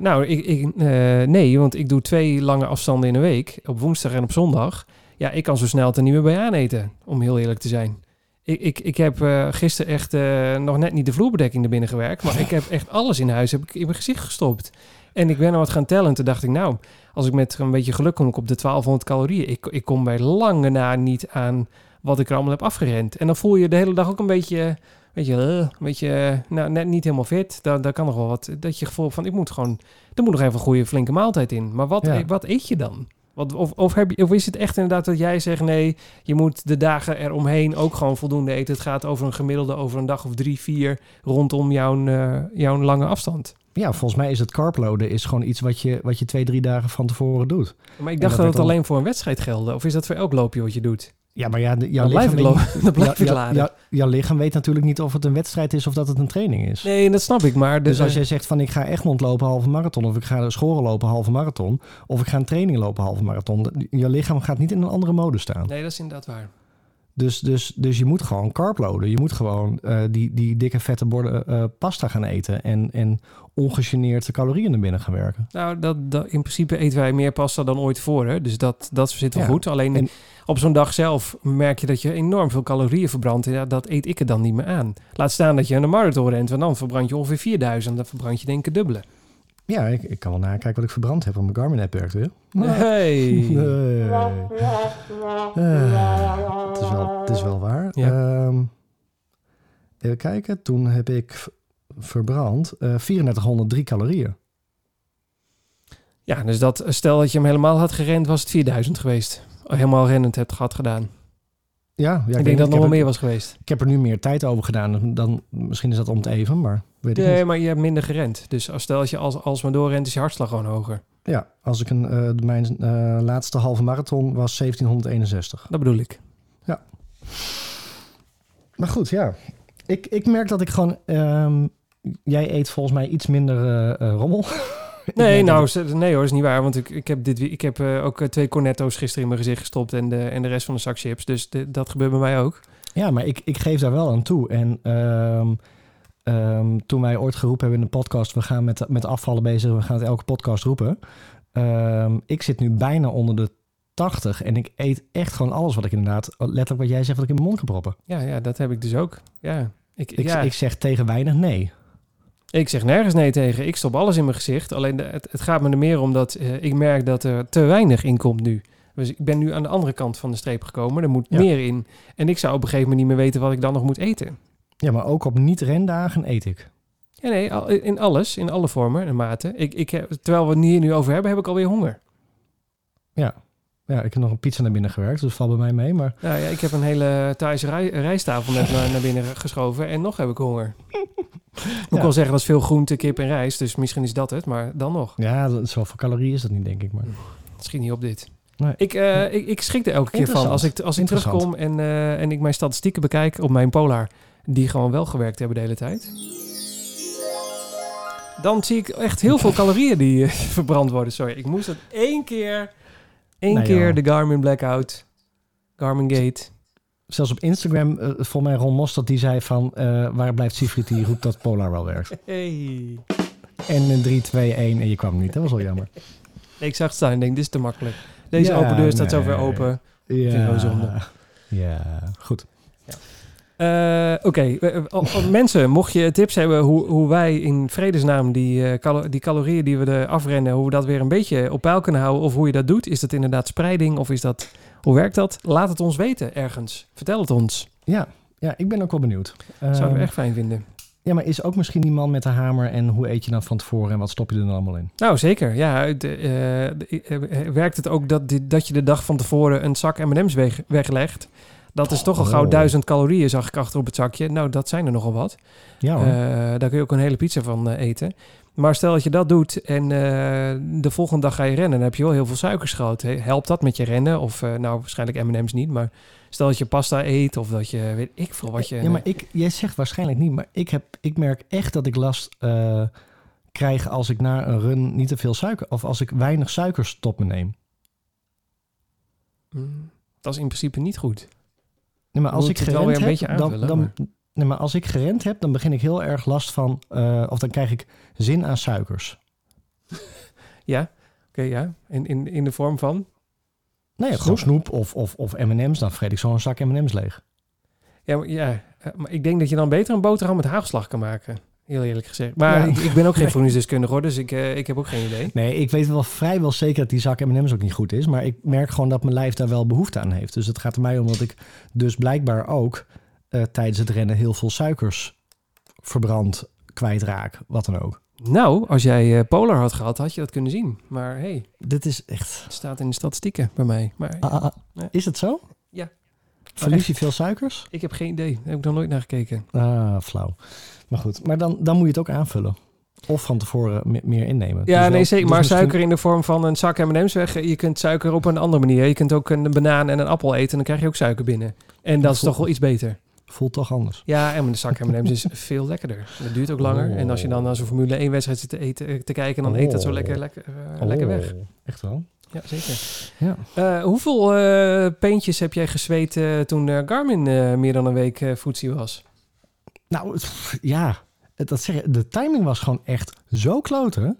nou, ik, ik, eh, nee, want ik doe twee lange afstanden in een week. Op woensdag en op zondag. Ja, ik kan zo snel het er niet meer bij aaneten, om heel eerlijk te zijn. Ik, ik, ik heb eh, gisteren echt nog net niet de vloerbedekking er binnen gewerkt. Maar ik heb echt alles in huis heb ik in mijn gezicht gestopt. En ik ben er wat gaan tellen. En toen dacht ik, nou, als ik met een beetje geluk kom ik op de 1200 calorieën. Ik, ik kom bij lange na niet aan wat ik er allemaal heb afgerend. En dan voel je de hele dag ook een beetje, weet je, een beetje, eh, nou, net niet helemaal fit. Daar, daar kan nog wel wat, dat je gevoel van, ik moet gewoon, er moet nog even een goede flinke maaltijd in. Maar wat, Ja. e- wat eet je dan? Wat, of, of, heb je, of is het echt inderdaad dat jij zegt, nee, je moet de dagen eromheen ook gewoon voldoende eten. Het gaat over een gemiddelde, over een dag of drie, vier rondom jouw, eh, jouw lange afstand. Ja, volgens mij is het carploaden is gewoon iets wat je, wat je twee, drie dagen van tevoren doet. Maar ik dat dacht dat, werd het al- alleen voor een wedstrijd gelde. Of is dat voor elk loopje wat je doet? Ja, maar ja, jouw lichaam, weet, lo- dan blijf ja, ik ja, laden. ja, jouw lichaam weet natuurlijk niet of het een wedstrijd is of dat het een training is. Nee, dat snap ik. Maar de, Dus als jij zegt van ik ga Egmond lopen halve marathon of ik ga schoren lopen halve marathon of ik ga een training lopen halve marathon, dat- je lichaam gaat niet in een andere mode staan. Nee, dat is inderdaad waar. Dus, dus, dus je moet gewoon carploaden. Je moet gewoon eh, die, die dikke vette borden eh, pasta gaan eten en, en ongegeneerd de calorieën naar binnen gaan werken. Nou, dat, dat, in principe eten wij meer pasta dan ooit tevoren. Dus dat, dat zit wel Ja, goed. Alleen en- op zo'n dag zelf merk je dat je enorm veel calorieën verbrandt. En ja, dat eet ik er dan niet meer aan. Laat staan dat je een marathon rent. Want dan verbrand je ongeveer 4000. Dan verbrand je denk ik het dubbele. Ja, ik, ik kan wel nakijken wat ik verbrand heb, want mijn Garmin-app werkt weer. Hey. Nee. Eh, het, is wel, het is wel waar. Ja. Ehm, even kijken. Toen heb ik verbrand eh 3403 calorieën. Ja, dus dat, stel dat je hem helemaal had gerend, was het 4000 geweest. Helemaal rennend hebt gehad gedaan. Ja, ja ik denk niet. dat het nog wel er- meer was geweest. Ik heb er nu meer tijd over gedaan. Dan, misschien is dat om het even, maar weet Nee, niet. maar je hebt minder gerend. Dus als, stel dat je als, als maar doorrent, is je hartslag gewoon hoger. Ja, als ik een, eh, mijn eh, laatste halve marathon was 1761. Dat bedoel ik. Maar goed, ja. Ik, ik merk dat ik gewoon... ehm, jij eet volgens mij iets minder eh, rommel. Nee, nou, dat nee hoor, is niet waar. Want ik, ik heb, dit, ik heb ook twee cornetto's gisteren in mijn gezicht gestopt en de, en de rest van de zak chips. Dus de- dat gebeurt bij mij ook. ja, maar ik, ik geef daar wel aan toe. En ehm, ehm, toen wij ooit geroepen hebben in de podcast... we gaan met, met afvallen bezig, we gaan het elke podcast roepen. Ehm, ik zit nu bijna onder de 80 en ik eet echt gewoon alles wat ik inderdaad, letterlijk wat jij zegt, wat ik in mijn mond kan proppen. Ja, ja, dat heb ik dus ook. Ja. Ik, Ik, ja. ik zeg tegen weinig nee. Ik zeg nergens nee tegen. Ik stop alles in mijn gezicht. Alleen de- het, het gaat me er meer om dat eh, ik merk dat er te weinig in komt nu. Dus ik ben nu aan de andere kant van de streep gekomen. Er moet Ja. meer in. En ik zou op een gegeven moment niet meer weten wat ik dan nog moet eten. Ja, maar ook op niet-rendagen eet ik. Ja, nee, in alles, in alle vormen en maten. Ik, ik heb, terwijl we het hier nu over hebben, heb ik alweer honger. Ja. Ja, ik heb nog een pizza naar binnen gewerkt, dus dat valt bij mij mee. Maar Nou ja, ik heb een hele Thaise rij, rijsttafel net naar, naar binnen geschoven en nog heb ik honger. Ik moet Ja. wel zeggen, dat is veel groente, kip en rijst. Dus misschien is dat het, maar dan nog. ja, dat- zoveel calorieën is dat niet, denk ik. Maar Schiet niet op dit. Nee. Ik, eh, ik, ik schrik er elke keer van. Als ik, als ik terugkom en, eh, en ik mijn statistieken bekijk op mijn Polar, die gewoon wel gewerkt hebben de hele tijd. Dan zie ik echt heel veel calorieën die eh, verbrand worden. Sorry, ik moest dat één keer, één Nee, keer joh. de Garmin Blackout, Garmin Gate. zelfs op Instagram, eh volgens mij Ron Mostert, die zei van... eh, waar blijft Siegfried, die roept dat Polar wel werkt. Hey. En een 3, 2, 1 en je kwam niet. Dat was wel jammer. Nee, ik zag het staan en denk, dit is te makkelijk. Deze Ja, open deur staat zo nee. ver open. Ja, vind het. Ja, goed. Eh, Oké, eh, eh, oh, oh, mensen, mocht je tips hebben hoe, hoe wij in vredesnaam die, calo- die calorieën die we er afrennen, hoe we dat weer een beetje op peil kunnen houden, of hoe je dat doet. Is dat inderdaad spreiding of is dat, hoe werkt dat? Laat het ons weten ergens. Vertel het ons. Ja, ja ik ben ook wel benieuwd. Zouden we Ehm, echt fijn vinden. Ja, maar is ook misschien die man met de hamer en hoe eet je dan van tevoren en wat stop je er dan allemaal in? Nou, zeker. Ja, de, werkt het ook dat, die- dat je de dag van tevoren een zak M&M's weg, weglegt? Dat is toch al gauw Oh. duizend calorieën, zag ik achter op het zakje. Nou, dat zijn er nogal wat. Ja hoor. Eh, daar kun je ook een hele pizza van eh, eten. Maar stel dat je dat doet en eh, de volgende dag ga je rennen, dan heb je wel heel veel suikers gehad. Helpt dat met je rennen? Of nou, waarschijnlijk M&M's niet, maar stel dat je pasta eet of dat je, weet ik veel wat je... ja, maar ik, jij zegt waarschijnlijk niet, maar ik, heb, ik merk echt dat ik last krijg als ik na een run niet te veel suiker, of als ik weinig suikers tot me neem. Mm, dat is in principe niet goed. Nee, maar als ik gerend weer een heb, beetje dan, aanvullen, dan, maar- nee, maar als ik gerend heb, dan begin ik heel erg last van, eh, of dan krijg ik zin aan suikers. Ja, oké, ja. In, in, in de vorm van? Nee, gewoon snoep of, of, of M&M's, dan vreet ik zo'n zak M&M's leeg. Ja, maar, ja, eh, maar ik denk dat je dan beter een boterham met haagslag kan maken. Heel eerlijk gezegd. Maar Ja. ik, ik ben ook geen voedingsdeskundige hoor, dus ik, eh, ik heb ook geen idee. Nee, ik weet wel vrijwel zeker dat die zak M&M's ook niet goed is. Maar ik merk gewoon dat mijn lijf daar wel behoefte aan heeft. Dus het gaat er mij om dat ik dus blijkbaar ook eh, tijdens het rennen heel veel suikers verbrand, kwijtraak, wat dan ook. Nou, als jij eh, Polar had gehad, had je dat kunnen zien. Maar hey, Dit is echt... het staat in de statistieken bij mij. Maar Ah, ah, ah. Is het zo? Ja. Verlies je veel suikers? ik heb geen idee. Daar heb ik nog nooit naar gekeken. Ah, flauw. Maar goed, maar dan, dan moet je het ook aanvullen. Of van tevoren me- meer innemen. Ja, Dus nee, zeker. dus maar misschien- suiker in de vorm van een zak M&M's weg. Je kunt suiker op een andere manier. Je kunt ook een banaan en een appel eten en dan krijg je ook suiker binnen. En dat is toch wel iets beter. Voelt toch anders. Ja, en een zak M&M's is veel lekkerder. Dat duurt ook langer. En als je dan naar zo'n Formule 1 wedstrijd zit te, eten, eh, te kijken, dan eet dat zo Oh. lekker, lekker, eh, lekker weg. Oh, Echt wel? Ja, zeker. Ja. Eh, hoeveel eh peentjes heb jij gezweet eh, toen eh, Garmin eh, meer dan een week eh voetzie was? Nou, ja, dat zeg, de timing was gewoon echt zo kloten.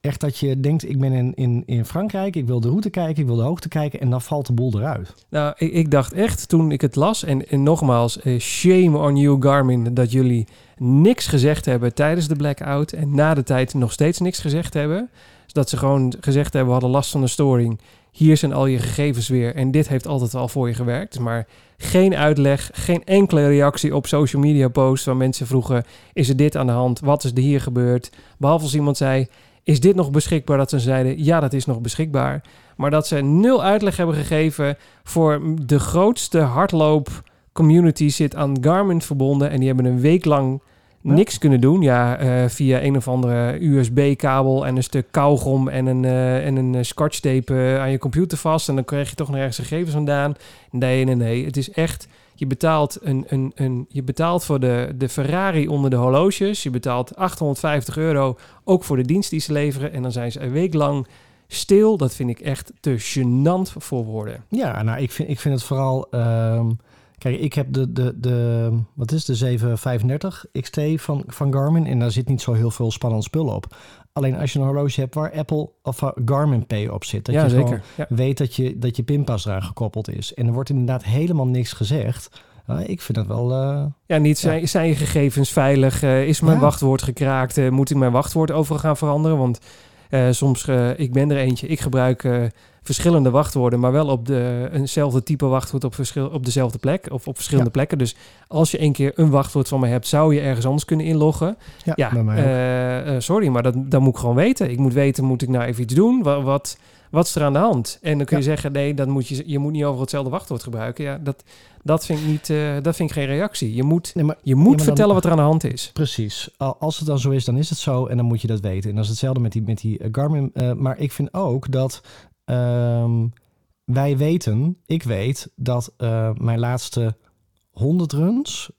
Echt dat je denkt, ik ben in, in, in Frankrijk, ik wil de route kijken, ik wil de hoogte kijken en dan valt de boel eruit. Nou, ik, ik dacht echt toen ik het las, en, en nogmaals, eh, shame on you Garmin, dat jullie niks gezegd hebben tijdens de blackout en na de tijd nog steeds niks gezegd hebben. Dus dat ze gewoon gezegd hebben, we hadden last van een storing. Hier zijn al je gegevens weer en dit heeft altijd al voor je gewerkt. Maar geen uitleg, geen enkele reactie op social media posts waar mensen vroegen, is er dit aan de hand? Wat is er hier gebeurd? Behalve als iemand zei, is dit nog beschikbaar? Dat ze zeiden, ja, dat is nog beschikbaar. Maar dat ze nul uitleg hebben gegeven voor de grootste hardloop community zit aan Garmin verbonden. En die hebben een week lang niks kunnen doen. Ja, eh, via een of andere USB-kabel en een stuk kauwgom en een, eh, en een eh, scotchtape aan je computer vast. En dan krijg je toch nog ergens gegevens vandaan. Nee, nee, nee. Het is echt... Je betaalt, een, een, een, je betaalt voor de, de Ferrari onder de horloges. Je betaalt 850 euro ook voor de dienst die ze leveren. En dan zijn ze een week lang stil. Dat vind ik echt te gênant voor woorden. Ja, nou, ik vind, ik vind het vooral... ehm, Kijk, ik heb de, de, de, wat is de 735 XT van, van Garmin en daar zit niet zo heel veel spannend spul op. Alleen als je een horloge hebt waar Apple of waar Garmin Pay op zit, dat ja, je zeker. Ja. weet dat je, dat je pinpas eraan gekoppeld is. En er wordt inderdaad helemaal niks gezegd. Ik vind het wel... eh, Ja, niet zijn, zijn je gegevens veilig? Eh, is mijn wachtwoord gekraakt? Eh, moet ik mijn wachtwoord overal gaan veranderen? Want eh, soms, eh, ik ben er eentje, ik gebruik eh, verschillende wachtwoorden, maar wel op de, eenzelfde type wachtwoord op, verschil, op dezelfde plek of op verschillende Ja. plekken. Dus als je een keer een wachtwoord van me hebt, zou je ergens anders kunnen inloggen. ja, mij eh, eh, sorry, maar dat, dat moet ik gewoon weten. Ik moet weten, moet ik nou even iets doen? Wat, wat, wat is er aan de hand? En dan kun je zeggen, nee, dan moet je, je moet niet overal hetzelfde wachtwoord gebruiken. Ja, dat, dat, vind ik niet, eh, dat vind ik geen reactie. Je moet, Nee, maar je moet dan- vertellen wat er aan de hand is. Precies. Al- Als het dan zo is, dan is het zo en dan moet je dat weten. En dat is hetzelfde met die, met die Garmin. maar ik vind ook dat ehm, wij weten, ik weet dat eh, mijn laatste 100 runs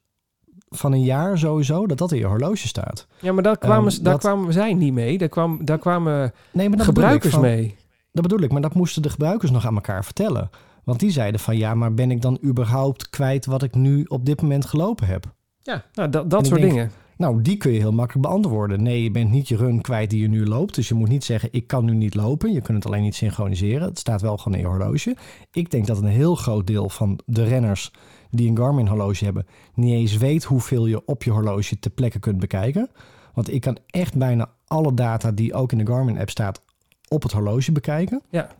van een jaar sowieso, dat dat in je horloge staat. Ja, maar daar kwamen, Ehm, daar dat- kwamen zij niet mee. Daar, kwam, daar kwamen Nee, maar dat gebruikers van- mee. Dat bedoel ik, maar dat moesten de gebruikers nog aan elkaar vertellen. Want die zeiden van ja, maar ben ik dan überhaupt kwijt wat ik nu op dit moment gelopen heb? Ja, nou, dat, dat soort denk- dingen. Nou, die kun je heel makkelijk beantwoorden. Nee, je bent niet je run kwijt die je nu loopt. Dus je moet niet zeggen, ik kan nu niet lopen. Je kunt het alleen niet synchroniseren. Het staat wel gewoon in je horloge. Ik denk dat een heel groot deel van de renners die een Garmin horloge hebben... niet eens weet hoeveel je op je horloge te plekken kunt bekijken. Want ik kan echt bijna alle data die ook in de Garmin app staat... op het horloge bekijken. Ja.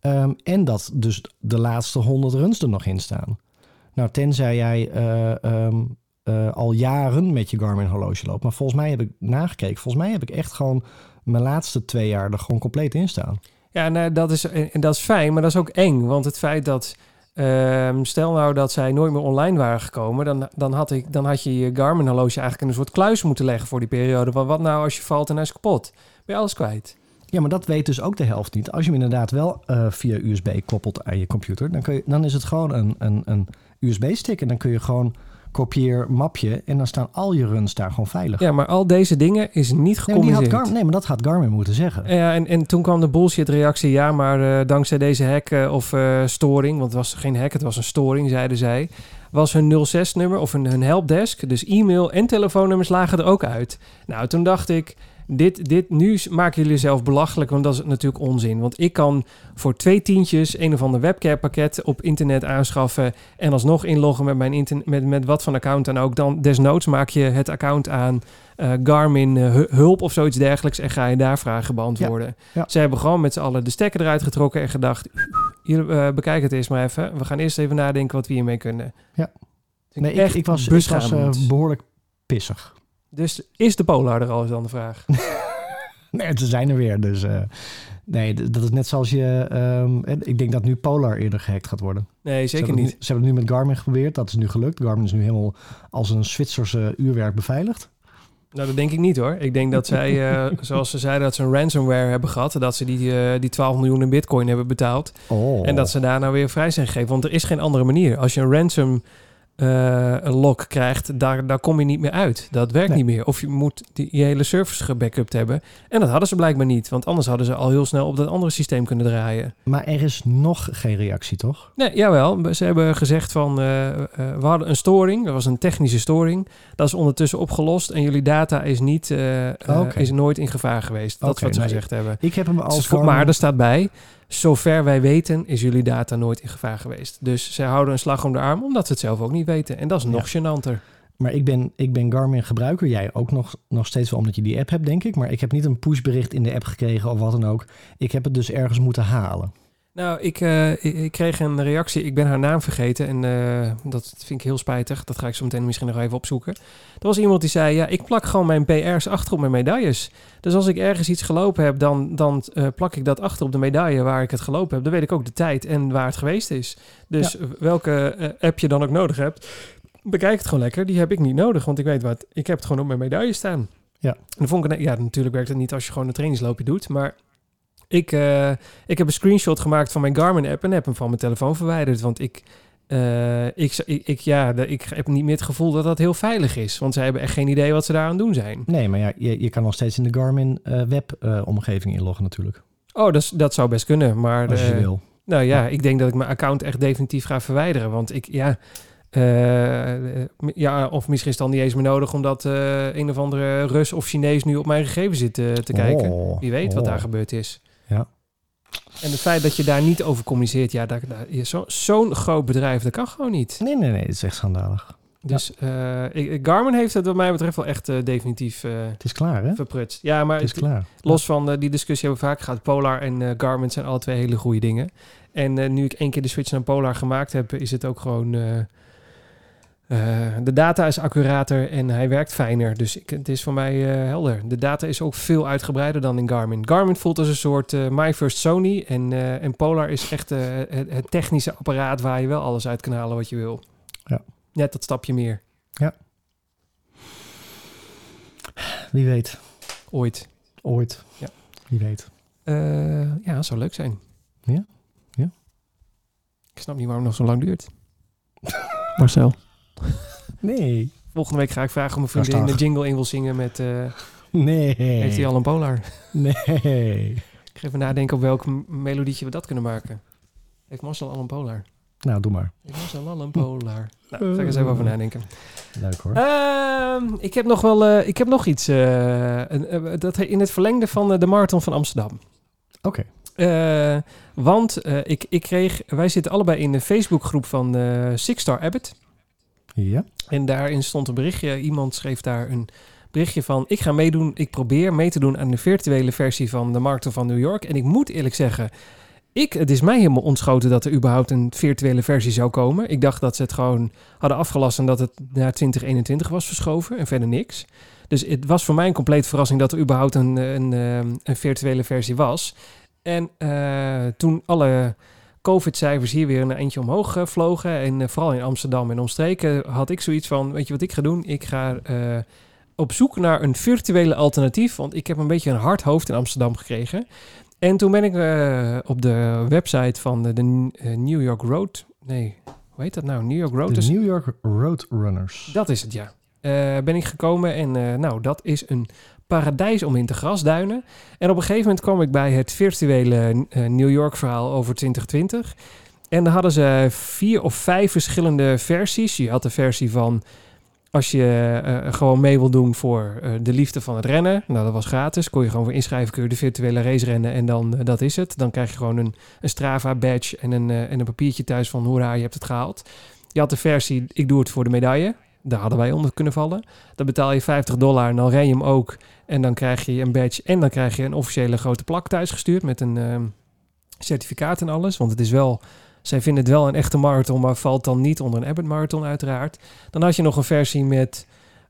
Ehm, en dat dus de laatste 100 runs er nog in staan. Nou, tenzij jij eh, ehm, eh, al jaren met je Garmin horloge loopt. Maar volgens mij heb ik nagekeken. Volgens mij heb ik echt gewoon mijn laatste twee jaar er gewoon compleet in staan. Ja, nou, dat is, en dat is fijn, maar dat is ook eng. Want het feit dat, ehm, stel nou dat zij nooit meer online waren gekomen, dan, dan, had, ik, dan had je je Garmin horloge eigenlijk in een soort kluis moeten leggen voor die periode. Want wat nou als je valt en hij is kapot? Ben je alles kwijt? Ja, maar dat weet dus ook de helft niet. Als je hem inderdaad wel eh, via USB koppelt aan je computer, dan, kun je, dan is het gewoon een, een, een USB-stick. En dan kun je gewoon kopieer mapje en dan staan al je runs daar gewoon veilig. Ja, maar al deze dingen is niet nee, maar die had gecommuniceerd. Gar- nee, maar dat had Garmin moeten zeggen. Ja, en, en toen kwam de bullshit reactie. Ja, maar eh, dankzij deze hack eh, of eh, storing, want het was geen hack, het was een storing, zeiden zij, was hun 06-nummer of hun, hun helpdesk, dus e-mail en telefoonnummers lagen er ook uit. Nou, toen dacht ik, dit, dit, nu maken jullie zelf belachelijk, want dat is natuurlijk onzin. Want ik kan voor twee tientjes een of ander webcam pakket op internet aanschaffen en alsnog inloggen met mijn internet, met, met wat van account dan ook. Dan desnoods maak je het account aan eh, Garmin eh, hu- hulp of zoiets dergelijks en ga je daar vragen beantwoorden. ja. Ze hebben gewoon met z'n allen de stekker eruit getrokken en gedacht, hier, eh, bekijk het eerst maar even. We gaan eerst even nadenken wat we hiermee kunnen. Ja. Nee, ik, ik was, ik was eh, behoorlijk pissig. Dus is de Polar er al, is dan de vraag. Nee, ze zijn er weer. Dus eh, nee, dat is net zoals je. ehm, en ik denk dat nu Polar eerder gehackt gaat worden. Nee, Ze zeker niet. nu- ze hebben het nu met Garmin geprobeerd. Dat is nu gelukt. Garmin is nu helemaal als een Zwitserse uurwerk beveiligd. Nou, dat denk ik niet hoor. Ik denk dat zij, eh, zoals ze zeiden, dat ze een ransomware hebben gehad. Dat ze die, eh, die 12 miljoen in bitcoin hebben betaald. Oh. En dat ze daar nou weer vrij zijn gegeven. Want er is geen andere manier. Als je een ransom eh, een lock krijgt, daar, daar kom je niet meer uit. Dat werkt Nee. niet meer. Of je moet die, je hele service gebackupt hebben. En dat hadden ze blijkbaar niet. Want anders hadden ze al heel snel op dat andere systeem kunnen draaien. Maar er is nog geen reactie, toch? Nee, jawel. Ze hebben gezegd van, eh, eh, we hadden een storing. Dat was een technische storing. Dat is ondertussen opgelost. En jullie data is, niet, is nooit in gevaar geweest. Dat is wat ze gezegd hebben. Ik heb hem als Dus, Garmin... maar er staat bij, zover wij weten is jullie data nooit in gevaar geweest. Dus zij houden een slag om de arm, omdat ze het zelf ook niet weten. En dat is nog gênanter. Maar ik ben, ik ben Garmin gebruiker. Jij ook nog, nog steeds wel omdat je die app hebt, denk ik. Maar ik heb niet een pushbericht in de app gekregen of wat dan ook. Ik heb het dus ergens moeten halen. Nou, ik, eh, ik, ik kreeg een reactie. Ik ben haar naam vergeten. En eh, dat vind ik heel spijtig. Dat ga ik zo meteen misschien nog even opzoeken. Er was iemand die zei: Ja, ik plak gewoon mijn PR's achter op mijn medailles. Dus als ik ergens iets gelopen heb, dan, dan eh, plak ik dat achter op de medaille waar ik het gelopen heb. Dan weet ik ook de tijd en waar het geweest is. Dus welke app je dan ook nodig hebt, bekijk het gewoon lekker. Die heb ik niet nodig, want ik weet wat. Ik heb het gewoon op mijn medaille staan. Ja. En dan vond ik, ja, natuurlijk werkt het niet als je gewoon een trainingsloopje doet, maar ik, eh, ik heb een screenshot gemaakt van mijn Garmin-app en heb hem van mijn telefoon verwijderd. Want ik, eh, ik, ik, ik, ja, ik heb niet meer het gevoel dat dat heel veilig is. Want zij hebben echt geen idee wat ze daar aan doen zijn. Nee, maar ja, je, je kan nog steeds in de Garmin eh, web-omgeving inloggen natuurlijk. Oh, dat, dat zou best kunnen. Maar Als je wil. nou ja, ik denk dat ik mijn account echt definitief ga verwijderen. Want ik, ja, ja, of misschien is het dan niet eens meer nodig omdat een of andere Rus of Chinees nu op mijn gegevens zit te kijken. Oh, Wie weet wat oh. daar gebeurd is. En het feit dat je daar niet over communiceert, ja, daar, zo- zo'n groot bedrijf, dat kan gewoon niet. Nee, nee, nee, het is echt schandalig. Dus eh, Garmin heeft het wat mij betreft wel echt eh, definitief eh Het is klaar, hè? verprutst. Ja, maar Het is klaar. los van die discussie hebben we vaak gehad. Polar en Garmin zijn alle twee hele goede dingen. En nu ik één keer de switch naar Polar gemaakt heb, is het ook gewoon... eh, de data is accurater en hij werkt fijner. Dus ik, het is voor mij eh, helder. De data is ook veel uitgebreider dan in Garmin. Garmin voelt als een soort eh, My First Sony. En, eh, en Polar is echt eh, het, het technische apparaat waar je wel alles uit kan halen wat je wil. Ja. Net dat stapje meer. Wie weet. Ooit. Ooit. Ja. Wie weet. Eh, ja, zou leuk zijn. Ja? Ja. Ik snap niet waarom het nog zo lang duurt. Marcel. Nee. Volgende week ga ik vragen Dat is vriendin de jingle in wil zingen met... eh, Nee. Heeft hij al een polar? Nee. Ik ga even nadenken op welk melodietje we dat kunnen maken. Heeft Marcel al een polar? Nou, doe maar. Heeft Marcel al een polar? Nou, daar ga ik eens even over nadenken. Leuk hoor. Ehm, ik heb nog wel... eh, ik heb nog iets. een- eh, dat in het verlengde van de Marathon van Amsterdam. Oké. Want ik, ik kreeg... Wij zitten allebei in de Facebookgroep van Six Star Abbott. Ja. En daarin stond een berichtje. Iemand schreef daar een berichtje van... Ik ga meedoen. Ik probeer mee te doen aan de virtuele versie van de Marathon van New York. En ik moet eerlijk zeggen... Ik, het is mij helemaal ontschoten dat er überhaupt een virtuele versie zou komen. Ik dacht dat ze het gewoon hadden afgelast en dat het naar 2021 was verschoven en verder niks. Dus het was voor mij een complete verrassing dat er überhaupt een, een, ehm, een virtuele versie was. En eh, toen alle COVID-cijfers hier weer een eindje omhoog eh, vlogen. En eh, vooral in Amsterdam en omstreken had ik zoiets van: Weet je wat ik ga doen? Ik ga eh, op zoek naar een virtuele alternatief. Want ik heb een beetje een hard hoofd in Amsterdam gekregen. En toen ben ik op de website van de, de New York Road. Nee, hoe heet dat nou? New York Road. De New York Roadrunners. dat is het, ja. Ben ik gekomen en nou, dat is een paradijs om in te grasduinen. En op een gegeven moment kwam ik bij het virtuele eh, New York verhaal over 2020. En dan hadden ze vier of vijf verschillende versies. Je had de versie van als je eh, gewoon mee wil doen voor eh, de liefde van het rennen. Nou, dat was gratis. Kon je gewoon voor inschrijven, kun je de virtuele race rennen en dan dat is het. Dan krijg je gewoon een, Strava badge en een, en een papiertje thuis van hoera, je hebt het gehaald. Je had de versie, ik doe het voor de medaille. Daar hadden wij onder kunnen vallen. Dan betaal je 50 dollar en dan ren je hem ook. En dan krijg je een badge en dan krijg je een officiële grote plak thuis gestuurd met een ehm, certificaat en alles. Want het is wel, zij vinden het wel een echte marathon, maar valt dan niet onder een Abbott marathon uiteraard. Dan had je nog een versie met,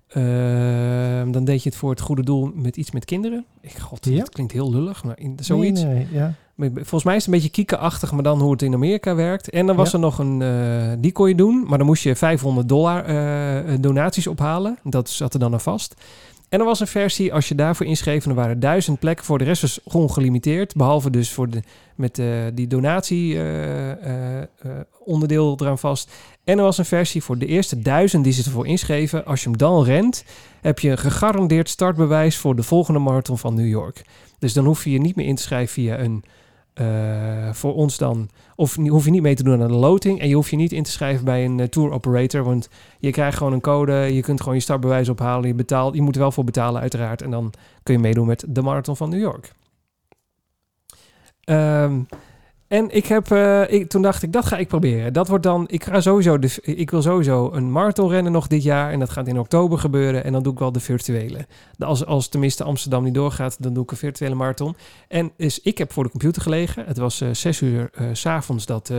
ehm, dan deed je het voor het goede doel met iets met kinderen. Ik, god, Ja. dat klinkt heel lullig, maar in, zoiets. Nee, nee, ja. Volgens mij is het een beetje kiekenachtig, maar dan hoe het in Amerika werkt. En dan was Ja. er nog een, eh, die kon je doen, maar dan moest je 500 dollar eh, donaties ophalen. Dat zat er dan aan vast. En er was een versie, als je daarvoor inschreef, en er waren duizend plekken. Voor de rest was gewoon gelimiteerd, behalve dus voor de, met eh, die donatie eh, eh, eh, onderdeel eraan vast. En er was een versie voor de eerste duizend die ze ervoor inschreven. Als je hem dan rent, heb je een gegarandeerd startbewijs voor de volgende marathon van New York. Dus dan hoef je je niet meer in te schrijven via een eh, voor ons dan, of hoef je niet mee te doen aan de loting en je hoeft je niet in te schrijven bij een eh, tour operator, want je krijgt gewoon een code, je kunt gewoon je startbewijs ophalen, je betaalt, je moet er wel voor betalen uiteraard en dan kun je meedoen met de marathon van New York. Ehm, en ik heb, eh, toen dacht ik, dat ga ik proberen. Dat wordt dan, ik ga sowieso, de, ik wil sowieso een marathon rennen nog dit jaar en dat gaat in oktober gebeuren en dan doe ik wel de virtuele. Als, als tenminste Amsterdam niet doorgaat, dan doe ik een virtuele marathon. En dus ik heb voor de computer gelegen. Het was eh, zes uur eh, s s'avonds dat,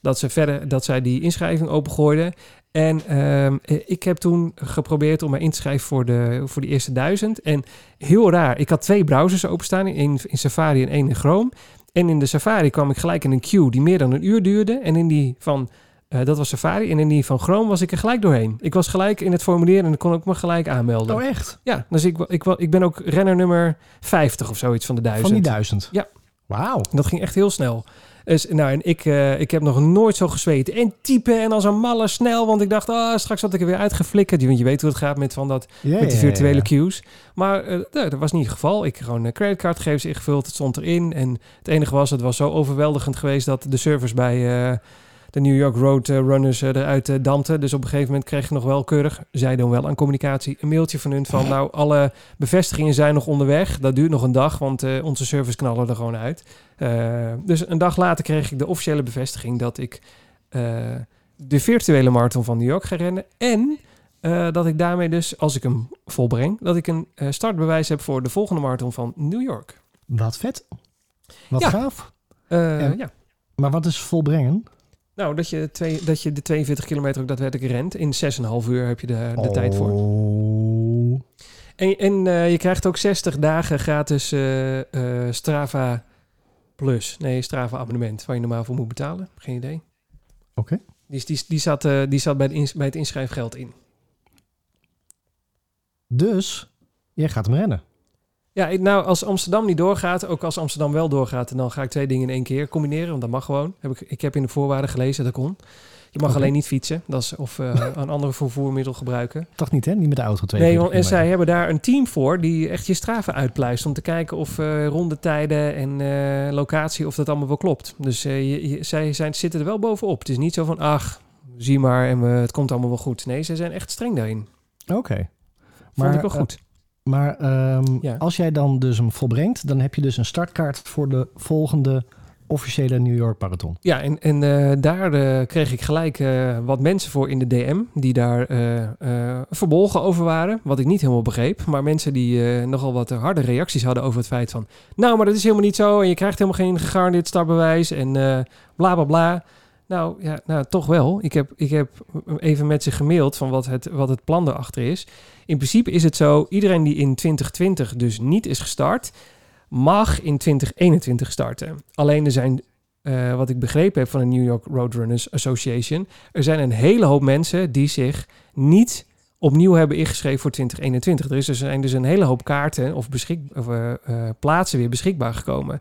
dat, ze verder, dat zij die inschrijving opengooiden. En ehm, eh, ik heb toen geprobeerd om me in te schrijven voor de, voor de eerste duizend. En heel raar, ik had twee browsers openstaan. één in Safari en één in Chrome. En in de Safari kwam ik gelijk in een queue die meer dan een uur duurde. En in die van, eh, dat was Safari. En in die van Chrome was ik er gelijk doorheen. Ik was gelijk in het formulier en dan kon ik me gelijk aanmelden. Oh, echt? Ja, dus ik, ik, ik ben ook renner nummer 50 of zoiets van de duizend. Van die duizend? Ja. Wauw. Dat ging echt heel snel. Dus, nou, en ik, eh, ik heb nog nooit zo gezweten. En typen en als een malle snel. Want ik dacht, ah, straks had ik er weer uitgeflikkerd. Want je weet hoe het gaat met, van dat, met die virtuele queues. Maar eh, nee, dat was niet het geval. Ik gewoon een creditcardgegevens ingevuld. Het stond erin. En het enige was, het was zo overweldigend geweest... dat de servers bij... eh, de New York Road eh, Runners eh, eruit eh, dampten. Dus op een gegeven moment kreeg ik nog wel keurig, zij doen wel aan communicatie, een mailtje van hun van nou, alle bevestigingen zijn nog onderweg. Dat duurt nog een dag, want onze servers knallen er gewoon uit. Dus een dag later kreeg ik de officiële bevestiging dat ik de virtuele marathon van New York ga rennen. En dat ik daarmee dus, als ik hem volbreng, dat ik een startbewijs heb voor de volgende marathon van New York. Wat vet. Wat Ja. gaaf. En- ja. Maar wat is volbrengen? Nou, dat je, twee, dat je de 42 kilometer ook daadwerkelijk rent. In 6,5 uur heb je de, de tijd voor. Oh. En, en eh, je krijgt ook 60 dagen gratis eh, Strava Plus. Nee, Strava abonnement, waar je normaal voor moet betalen. Geen idee. Oké. Die, is- die, die zat, eh, die zat bij, de ins- bij het inschrijfgeld in. Dus, jij gaat hem rennen. Ja, nou, als Amsterdam niet doorgaat, ook als Amsterdam wel doorgaat, dan ga ik twee dingen in één keer combineren. Want dat mag gewoon. Heb ik, ik heb in de voorwaarden gelezen dat kon. Je mag alleen niet fietsen. Dat is, of eh, een ander vervoermiddel gebruiken. Toch niet, hè? Niet met de auto twee Nee, want, en zij hebben daar een team voor die echt je straven uitpluist. Om te kijken of eh rondetijden en eh, locatie, of dat allemaal wel klopt. Dus je, je- zij zijn, zitten er wel bovenop. Het is niet zo van, ach, zie maar en we, het komt allemaal wel goed. Nee, ze zijn echt streng daarin. Oké. Vond Maar, ik wel goed. Maar ehm, Ja. als jij dan dus hem volbrengt, dan heb je dus een startkaart voor de volgende officiële New York Marathon. Ja, en, en eh, daar eh, kreeg ik gelijk eh, wat mensen voor in de DM die daar verbolgen over waren. Wat ik niet helemaal begreep. Maar mensen die nogal wat harde reacties hadden over het feit van... Nou, maar dat is helemaal niet zo en je krijgt helemaal geen gegarandeerd startbewijs en bla bla bla. Nou ja, nou, toch wel. Ik heb, ik heb even met ze gemaild van wat het, wat het plan erachter is. In principe is het zo, iedereen die in 2020 dus niet is gestart, mag in 2021 starten. Alleen er zijn, eh, wat ik begrepen heb van de New York Roadrunners Association, er zijn een hele hoop mensen die zich niet opnieuw hebben ingeschreven voor 2021. Er, is dus, er zijn dus een hele hoop kaarten of, beschik, of eh, eh, plaatsen weer beschikbaar gekomen.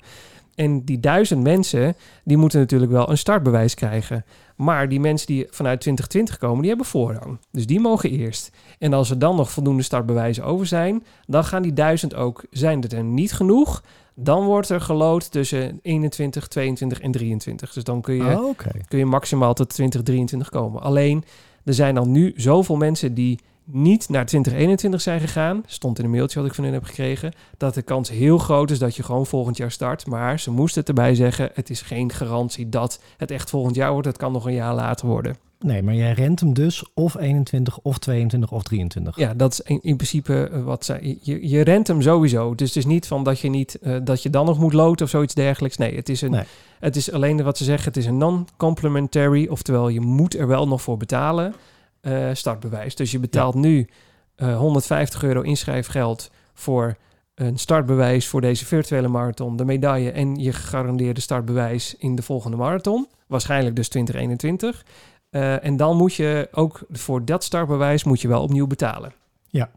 En die duizend mensen, die moeten natuurlijk wel een startbewijs krijgen. Maar die mensen die vanuit 2020 komen, die hebben voorrang. Dus die mogen eerst. En als er dan nog voldoende startbewijzen over zijn, dan gaan die duizend ook. Zijn het er niet genoeg, dan wordt er gelood tussen 21, 22 en 23. Dus dan kun je, Oh, Oké. kun je maximaal tot 2023 komen. Alleen, er zijn dan nu zoveel mensen die niet naar 2021 zijn gegaan. Stond in een mailtje wat ik van hen heb gekregen. Dat de kans heel groot is dat je gewoon volgend jaar start. Maar ze moesten het erbij zeggen. Het is geen garantie dat het echt volgend jaar wordt. Het kan nog een jaar later worden. Nee, maar jij rent hem dus of 21 of 22 of 23. Ja, dat is in, in principe eh, wat zij. Je, je rent hem sowieso. Dus het is niet van dat je niet eh, dat je dan nog moet loten of zoiets dergelijks. Nee, het is een. Nee. Het is alleen wat ze zeggen. Het is een non-complementary. Oftewel, je moet er wel nog voor betalen. Eh, startbewijs. Dus je betaalt nu eh, 150 euro inschrijfgeld voor een startbewijs voor deze virtuele marathon, de medaille en je gegarandeerde startbewijs in de volgende marathon. Waarschijnlijk dus 2021. Eh, en dan moet je ook voor dat startbewijs moet je wel opnieuw betalen. Ja.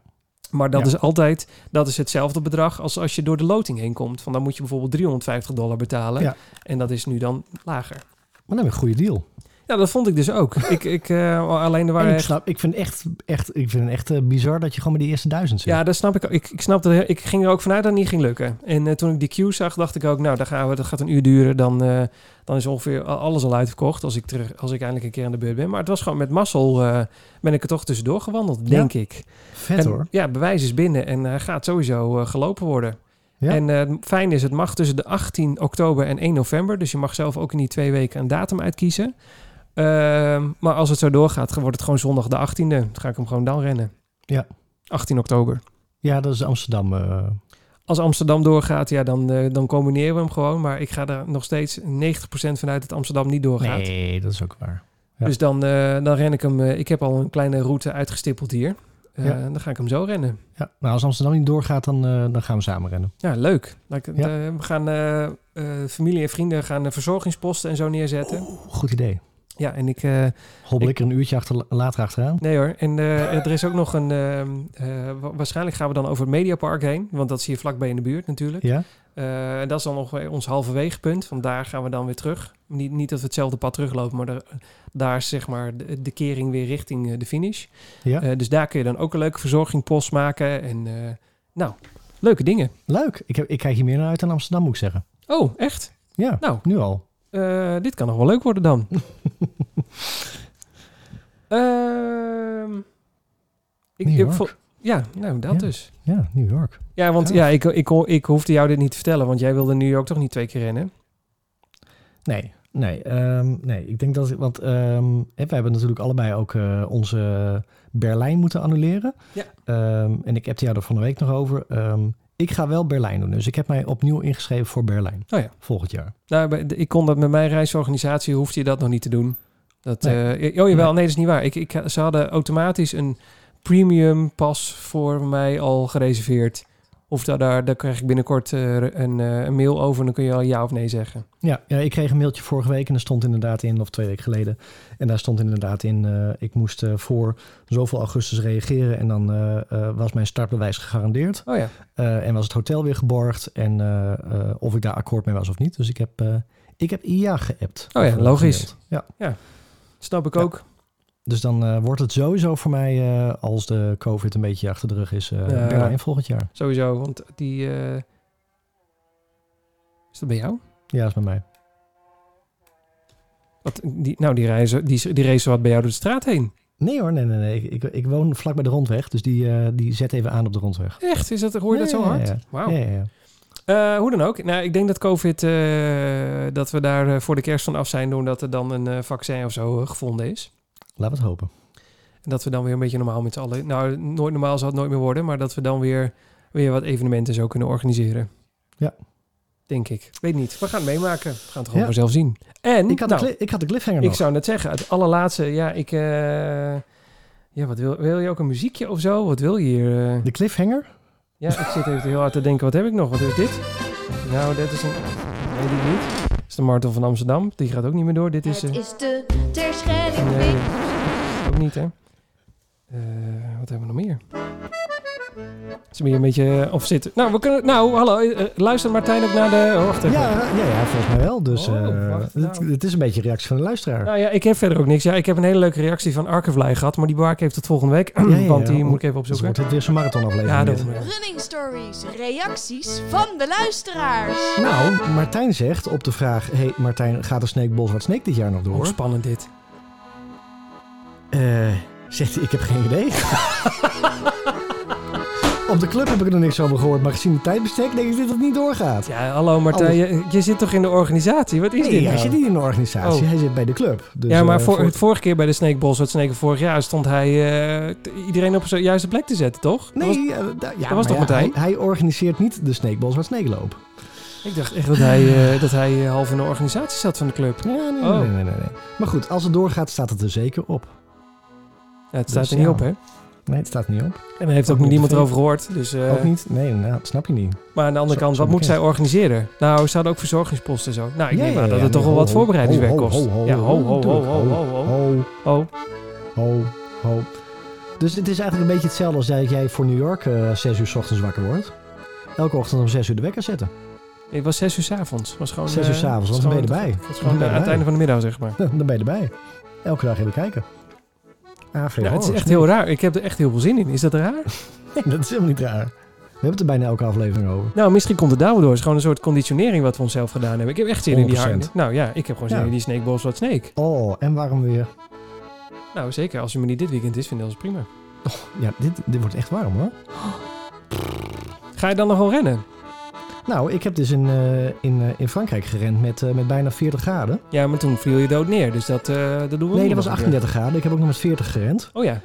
Maar dat Ja. is altijd dat is hetzelfde bedrag als als je door de loting heen komt. Van dan moet je bijvoorbeeld 350 dollar betalen. Ja. En dat is nu dan lager. Maar dan heb je een goede deal. Ja, dat vond ik dus ook. ik, ik, eh, alleen er En waren ik, echt snap, ik vind echt, echt, ik vind het echt eh, bizar dat je gewoon bij die eerste duizend zit. Ja, dat snap ik. Ik, ik snap dat. Ik ging er ook vanuit dat het niet ging lukken. En eh, toen ik die queue zag, dacht ik ook, nou, daar gaan we, dat gaat een uur duren. Dan, dan is ongeveer al- alles al uitverkocht als ik, terug, als ik eindelijk een keer aan de beurt ben. Maar het was gewoon met mazzel, ben ik er toch tussendoor gewandeld, denk ik. Vet en, hoor. Ja, bewijs is binnen en gaat sowieso gelopen worden. Ja. En het fijn is, het mag tussen de 18 oktober en 1 november. Dus je mag zelf ook in die twee weken een datum uitkiezen. Ehm, maar als het zo doorgaat, wordt het gewoon zondag de 18e. Dan ga ik hem gewoon dan rennen. Ja. 18 oktober. Ja, dat is Amsterdam. eh, Als Amsterdam doorgaat, ja, dan, eh, dan combineren we hem gewoon. Maar ik ga er nog steeds 90% vanuit dat Amsterdam niet doorgaat. nee, dat is ook waar. ja. Dus dan, eh, dan ren ik hem. ik heb al een kleine route uitgestippeld hier. Ja. Dan ga ik hem zo rennen. Ja, nou, als Amsterdam niet doorgaat, dan, dan gaan we samen rennen. Ja, leuk. Ja. we gaan familie en vrienden gaan verzorgingsposten en zo neerzetten. Goed idee. Ja, en ik. eh, Hobbel Ik- er een uurtje achter, later achteraan? nee hoor. En eh, er is ook nog een. ehm, eh, wa- waarschijnlijk gaan we dan over het Mediapark heen. Want dat zie je vlakbij in de buurt natuurlijk. Ja? En dat is dan nog ons halverwegepunt. Van daar gaan we dan weer terug. Niet, niet dat we hetzelfde pad teruglopen, maar daar, daar is zeg maar de, de kering weer richting de finish. Ja? Dus daar kun je dan ook een leuke verzorgingpost maken. En nou, leuke dingen. Leuk. Ik, heb, ik kijk hier meer naar uit dan Amsterdam, moet ik zeggen. Oh, echt? Ja, Nou, nu al. Eh, dit kan nog wel leuk worden dan. Ehm, ik, New York. ja, nou dat Ja. dus. Ja, New York. Ja, want ja, ik, ik, ik hoefde jou dit niet te vertellen, want jij wilde New York toch niet twee keer rennen? Nee, nee, ehm, nee. Ik denk dat, want hè, we hebben natuurlijk allebei ook eh, onze Berlijn moeten annuleren. Ja. En ik heb jou er van de week nog over. Ik ga wel Berlijn doen, dus ik heb mij opnieuw ingeschreven voor Berlijn. Oh ja. Volgend jaar. Nou, ik kon dat met mijn reisorganisatie, hoefde je dat nog niet te doen. Dat, Nee. eh, oh jawel, nee, dat is niet waar. Ik, ik, ze hadden automatisch een premium pas voor mij al gereserveerd. Of daar, daar, daar krijg ik binnenkort eh, een, eh, een mail over en dan kun je al ja of nee zeggen. Ja, ja, ik kreeg een mailtje vorige week en er stond inderdaad in, of twee weken geleden. En daar stond inderdaad in, eh, ik moest voor zoveel augustus reageren en dan was mijn startbewijs gegarandeerd. Oh ja, en was het hotel weer geborgd en of ik daar akkoord mee was of niet. Dus ik heb, ik heb ja geappt. Oh ja, logisch. gemaild. Ja. snap ik Ja. ook. Dus dan eh, wordt het sowieso voor mij, eh, als de COVID een beetje achter de rug is, eh Ja. Berlijn volgend jaar. Sowieso, want die... eh, Is dat bij jou? Ja, dat is bij mij. Wat, die, nou, die, reizen, die, die race wat bij jou door de straat heen. Nee hoor, nee, nee, nee. Ik, ik, ik woon vlak bij de rondweg, dus die, eh, die zet even aan op de rondweg. Echt? Is dat, hoor je dat zo hard? ja. Wauw. Ja, ja, ja. Eh, hoe dan ook. Nou, ik denk dat COVID, eh, dat we daar eh, voor de kerst van af zijn, doordat er dan een eh, vaccin of zo eh, gevonden is. Laten we het hopen. En dat we dan weer een beetje normaal met z'n allen, nou, nooit normaal zal het nooit meer worden, maar dat we dan weer, weer wat evenementen zo kunnen organiseren. Ja. Denk ik. Weet niet. We gaan het meemaken. We gaan het gewoon Ja. vanzelf zien. En, Ik had, nou, de, cli- ik had de cliffhanger ik nog. zou net zeggen, het allerlaatste, ja, ik, eh, ja, wat wil, wil je ook een muziekje of zo? Wat wil je hier? eh? De cliffhanger? Ja, ik zit even heel hard te denken, wat heb ik nog? Wat is dit? Nou, dit is een... Nee, die niet. Dat is de Martel van Amsterdam. Die gaat ook niet meer door. Dit is... Het eh, is de Terschelling nee. Ook niet, hè? Eh, wat hebben we nog meer? Is meer een beetje... eh, Of zit... Nou, we kunnen... Nou, hallo. eh, luister Martijn ook naar de... Oh, wacht even. Ja, ja, ja, volgens mij wel. Dus Oh, eh, wacht, het, nou. het is een beetje een reactie van de luisteraar. Nou ja, ik heb verder ook niks. Ja, ik heb een hele leuke reactie van Arkevlei gehad. Maar die bewaar ik even tot volgende week. Ja, ja, want die ja. moet ik even Dus opzoeken. wordt het weer zo'n marathonaflevering. Ja, dit. dat Running Stories, reacties van de luisteraars. Nou, Martijn zegt op de vraag... Hey Martijn, gaat de Snake Boswart Snake dit jaar nog door? Spannend dit. Eh, zegt hij, ik heb geen idee. op de club heb ik er nog niks over gehoord. Maar gezien de tijdbestek denk ik dat het niet doorgaat. Ja, hallo Martijn. Je, je zit toch in de organisatie? Wat is nee, dit hij nou? zit niet in de organisatie. Oh. Hij zit bij de club. Dus, ja, maar eh, voor, voor- het vorige keer bij de Snake Boss, het Snake vorig jaar, stond hij eh, iedereen op zijn juiste plek te zetten, toch? Dat was- Nee, eh, da- ja, dat was toch ja, Martijn? hij, hij organiseert niet de Snake Boswart Snake loop. ik dacht echt dat hij, dat hij half in de organisatie zat van de club. Ja, nee, Oh. nee, nee, nee, nee. Maar goed, als het doorgaat staat het er zeker op. Ja, het staat Dus er niet ja. op, hè? Nee, het staat er niet op. En daar heeft ook, Ook niet niemand erover gehoord. Dus, eh, Ook niet? Nee, nou, dat snap je niet. Maar aan de andere Zo- kant, zo wat moet zij organiseren? Nou, ze hadden ook verzorgingsposten en zo. Nou, ik Ja, neem ja, aan dat ja, het toch nee, wel wat voorbereidingswerk kost. ho, ho, Ja, ho, ho, ho, ho, ho, ho. Ho, ho. ho, ho. Dus het is eigenlijk een beetje hetzelfde als dat jij voor New York eh 6 uur 's ochtends wakker wordt. Elke ochtend om 6 uur de wekker zetten. Het was zes uur 's avonds. Was gewoon, Zes uur eh, 's avonds, was want dan ben je gewoon- erbij. gewoon ben eh, je aan het einde van de middag, zeg maar. Dan ben je erbij. Elke dag even kijken. Ja, het is echt heel raar. Ik heb er echt heel veel zin in. Is dat raar? Nee, dat is helemaal niet raar. We hebben het er bijna elke aflevering over. Nou, misschien komt het daardoor. Het is gewoon een soort conditionering wat we onszelf gedaan hebben. Ik heb echt zin in die 100%. hard. Nou ja, ik heb gewoon zin Ja. in die Snake Balls wat Snake. Oh, en waarom weer? Nou, zeker. Als je me niet dit weekend is, vind ik dat prima. Ja, dit, dit wordt echt warm hoor. Ga je dan nog wel rennen? Nou, ik heb dus in, eh, in, eh, in Frankrijk gerend met, eh, met bijna 40 graden. Ja, maar toen viel je dood neer. Dus dat, dat doen we Nee, dat was nog een 38 graden. Ik heb ook nog met 40 gerend. Oh ja.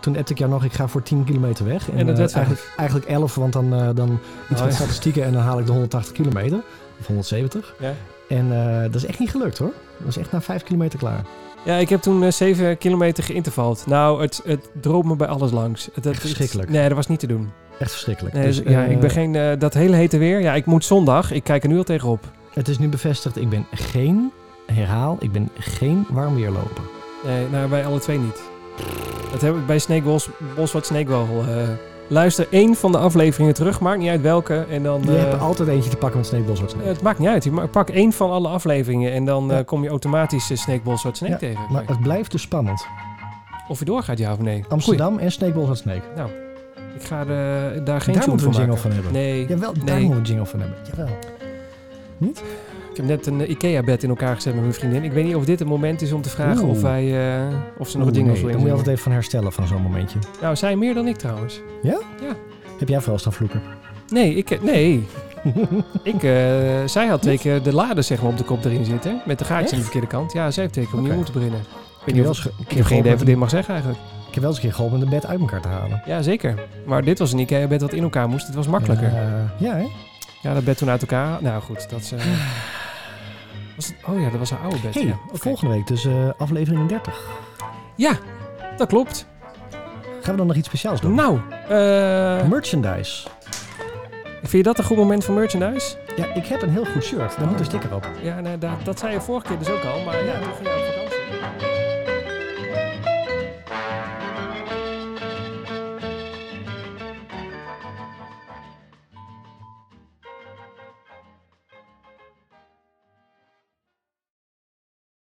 Toen appte ik jou nog, ik ga voor 10 kilometer weg. En dat eh, werd eigenlijk, eigenlijk 11, want dan, dan iets Oh, met ja. statistieken en dan haal ik de 180 kilometer. Of 170. Ja. En dat is echt niet gelukt hoor. Dat was echt na 5 kilometer klaar. Ja, ik heb toen eh 7 kilometer geïntervald. Nou, het, het droop me bij alles langs. Het, het- verschrikkelijk. nee, dat was niet te doen. Echt verschrikkelijk. Nee, Dus, dus, ja, eh, ik ben geen... eh, dat hele hete weer. Ja, ik moet zondag. Ik kijk er nu al tegenop. Het is nu bevestigd, ik ben geen, herhaal, ik ben geen warmweerloper. Nee, nou, wij alle twee niet. Dat heb ik bij Snake Bos, Boswat Snake wel. eh, luister één van de afleveringen terug. Maakt niet uit welke. En dan... Je hebt altijd eentje te pakken met Sneekbos wat Ja, het maakt niet uit. Je pak één van alle afleveringen en dan Ja. kom je automatisch Snake Balls Snake Ja, tegen. Maar het blijft dus spannend. Of je doorgaat, ja of nee. Amsterdam en Sneekbos wat Snake. Goeie. Ik ga er, daar geen Daar moeten we van een jingle maken. van hebben. Nee. Jawel, daar Nee. moeten we een jingle van hebben. Jawel. Niet? Ik heb net een eh, IKEA-bed in elkaar gezet met mijn vriendin. Ik weet niet of dit het moment is om te vragen Oeh. of, wij, eh, of ze nog dingen nee, wil Dan moet je altijd even van herstellen van zo'n momentje. Nou, zij meer dan ik trouwens. Heb jij vooral staan vloeken? Nee, ik... eh, Nee. ik, eh, zij had twee keer de lade zeg maar, op de kop erin zitten. Met de gaatje aan de verkeerde kant. Ja, zij heeft twee keer opnieuw Oké. moeten beginnen. Ik, Ik weet heb niet of, ik heb geen idee of ik dit mag zeggen eigenlijk. Heb wel eens een keer geholpen om de bed uit elkaar te halen. Ja, zeker. Maar dit was een IKEA-bed dat in elkaar moest. Het was makkelijker. Ja, Ja, ja hè? dat bed toen uit elkaar... Nou goed, dat is... eh, was het, oh ja, dat was haar oude bed. Hey, ja. Volgende week dus eh, aflevering 30. ja, dat klopt. Gaan we dan nog iets speciaals doen? Nou, eh, Merchandise. vind je dat een goed moment voor merchandise? Ja, ik heb een heel goed shirt. Daar moet een sticker op. Ja, nee, dat, dat zei je vorige keer dus ook al. Maar ja, wat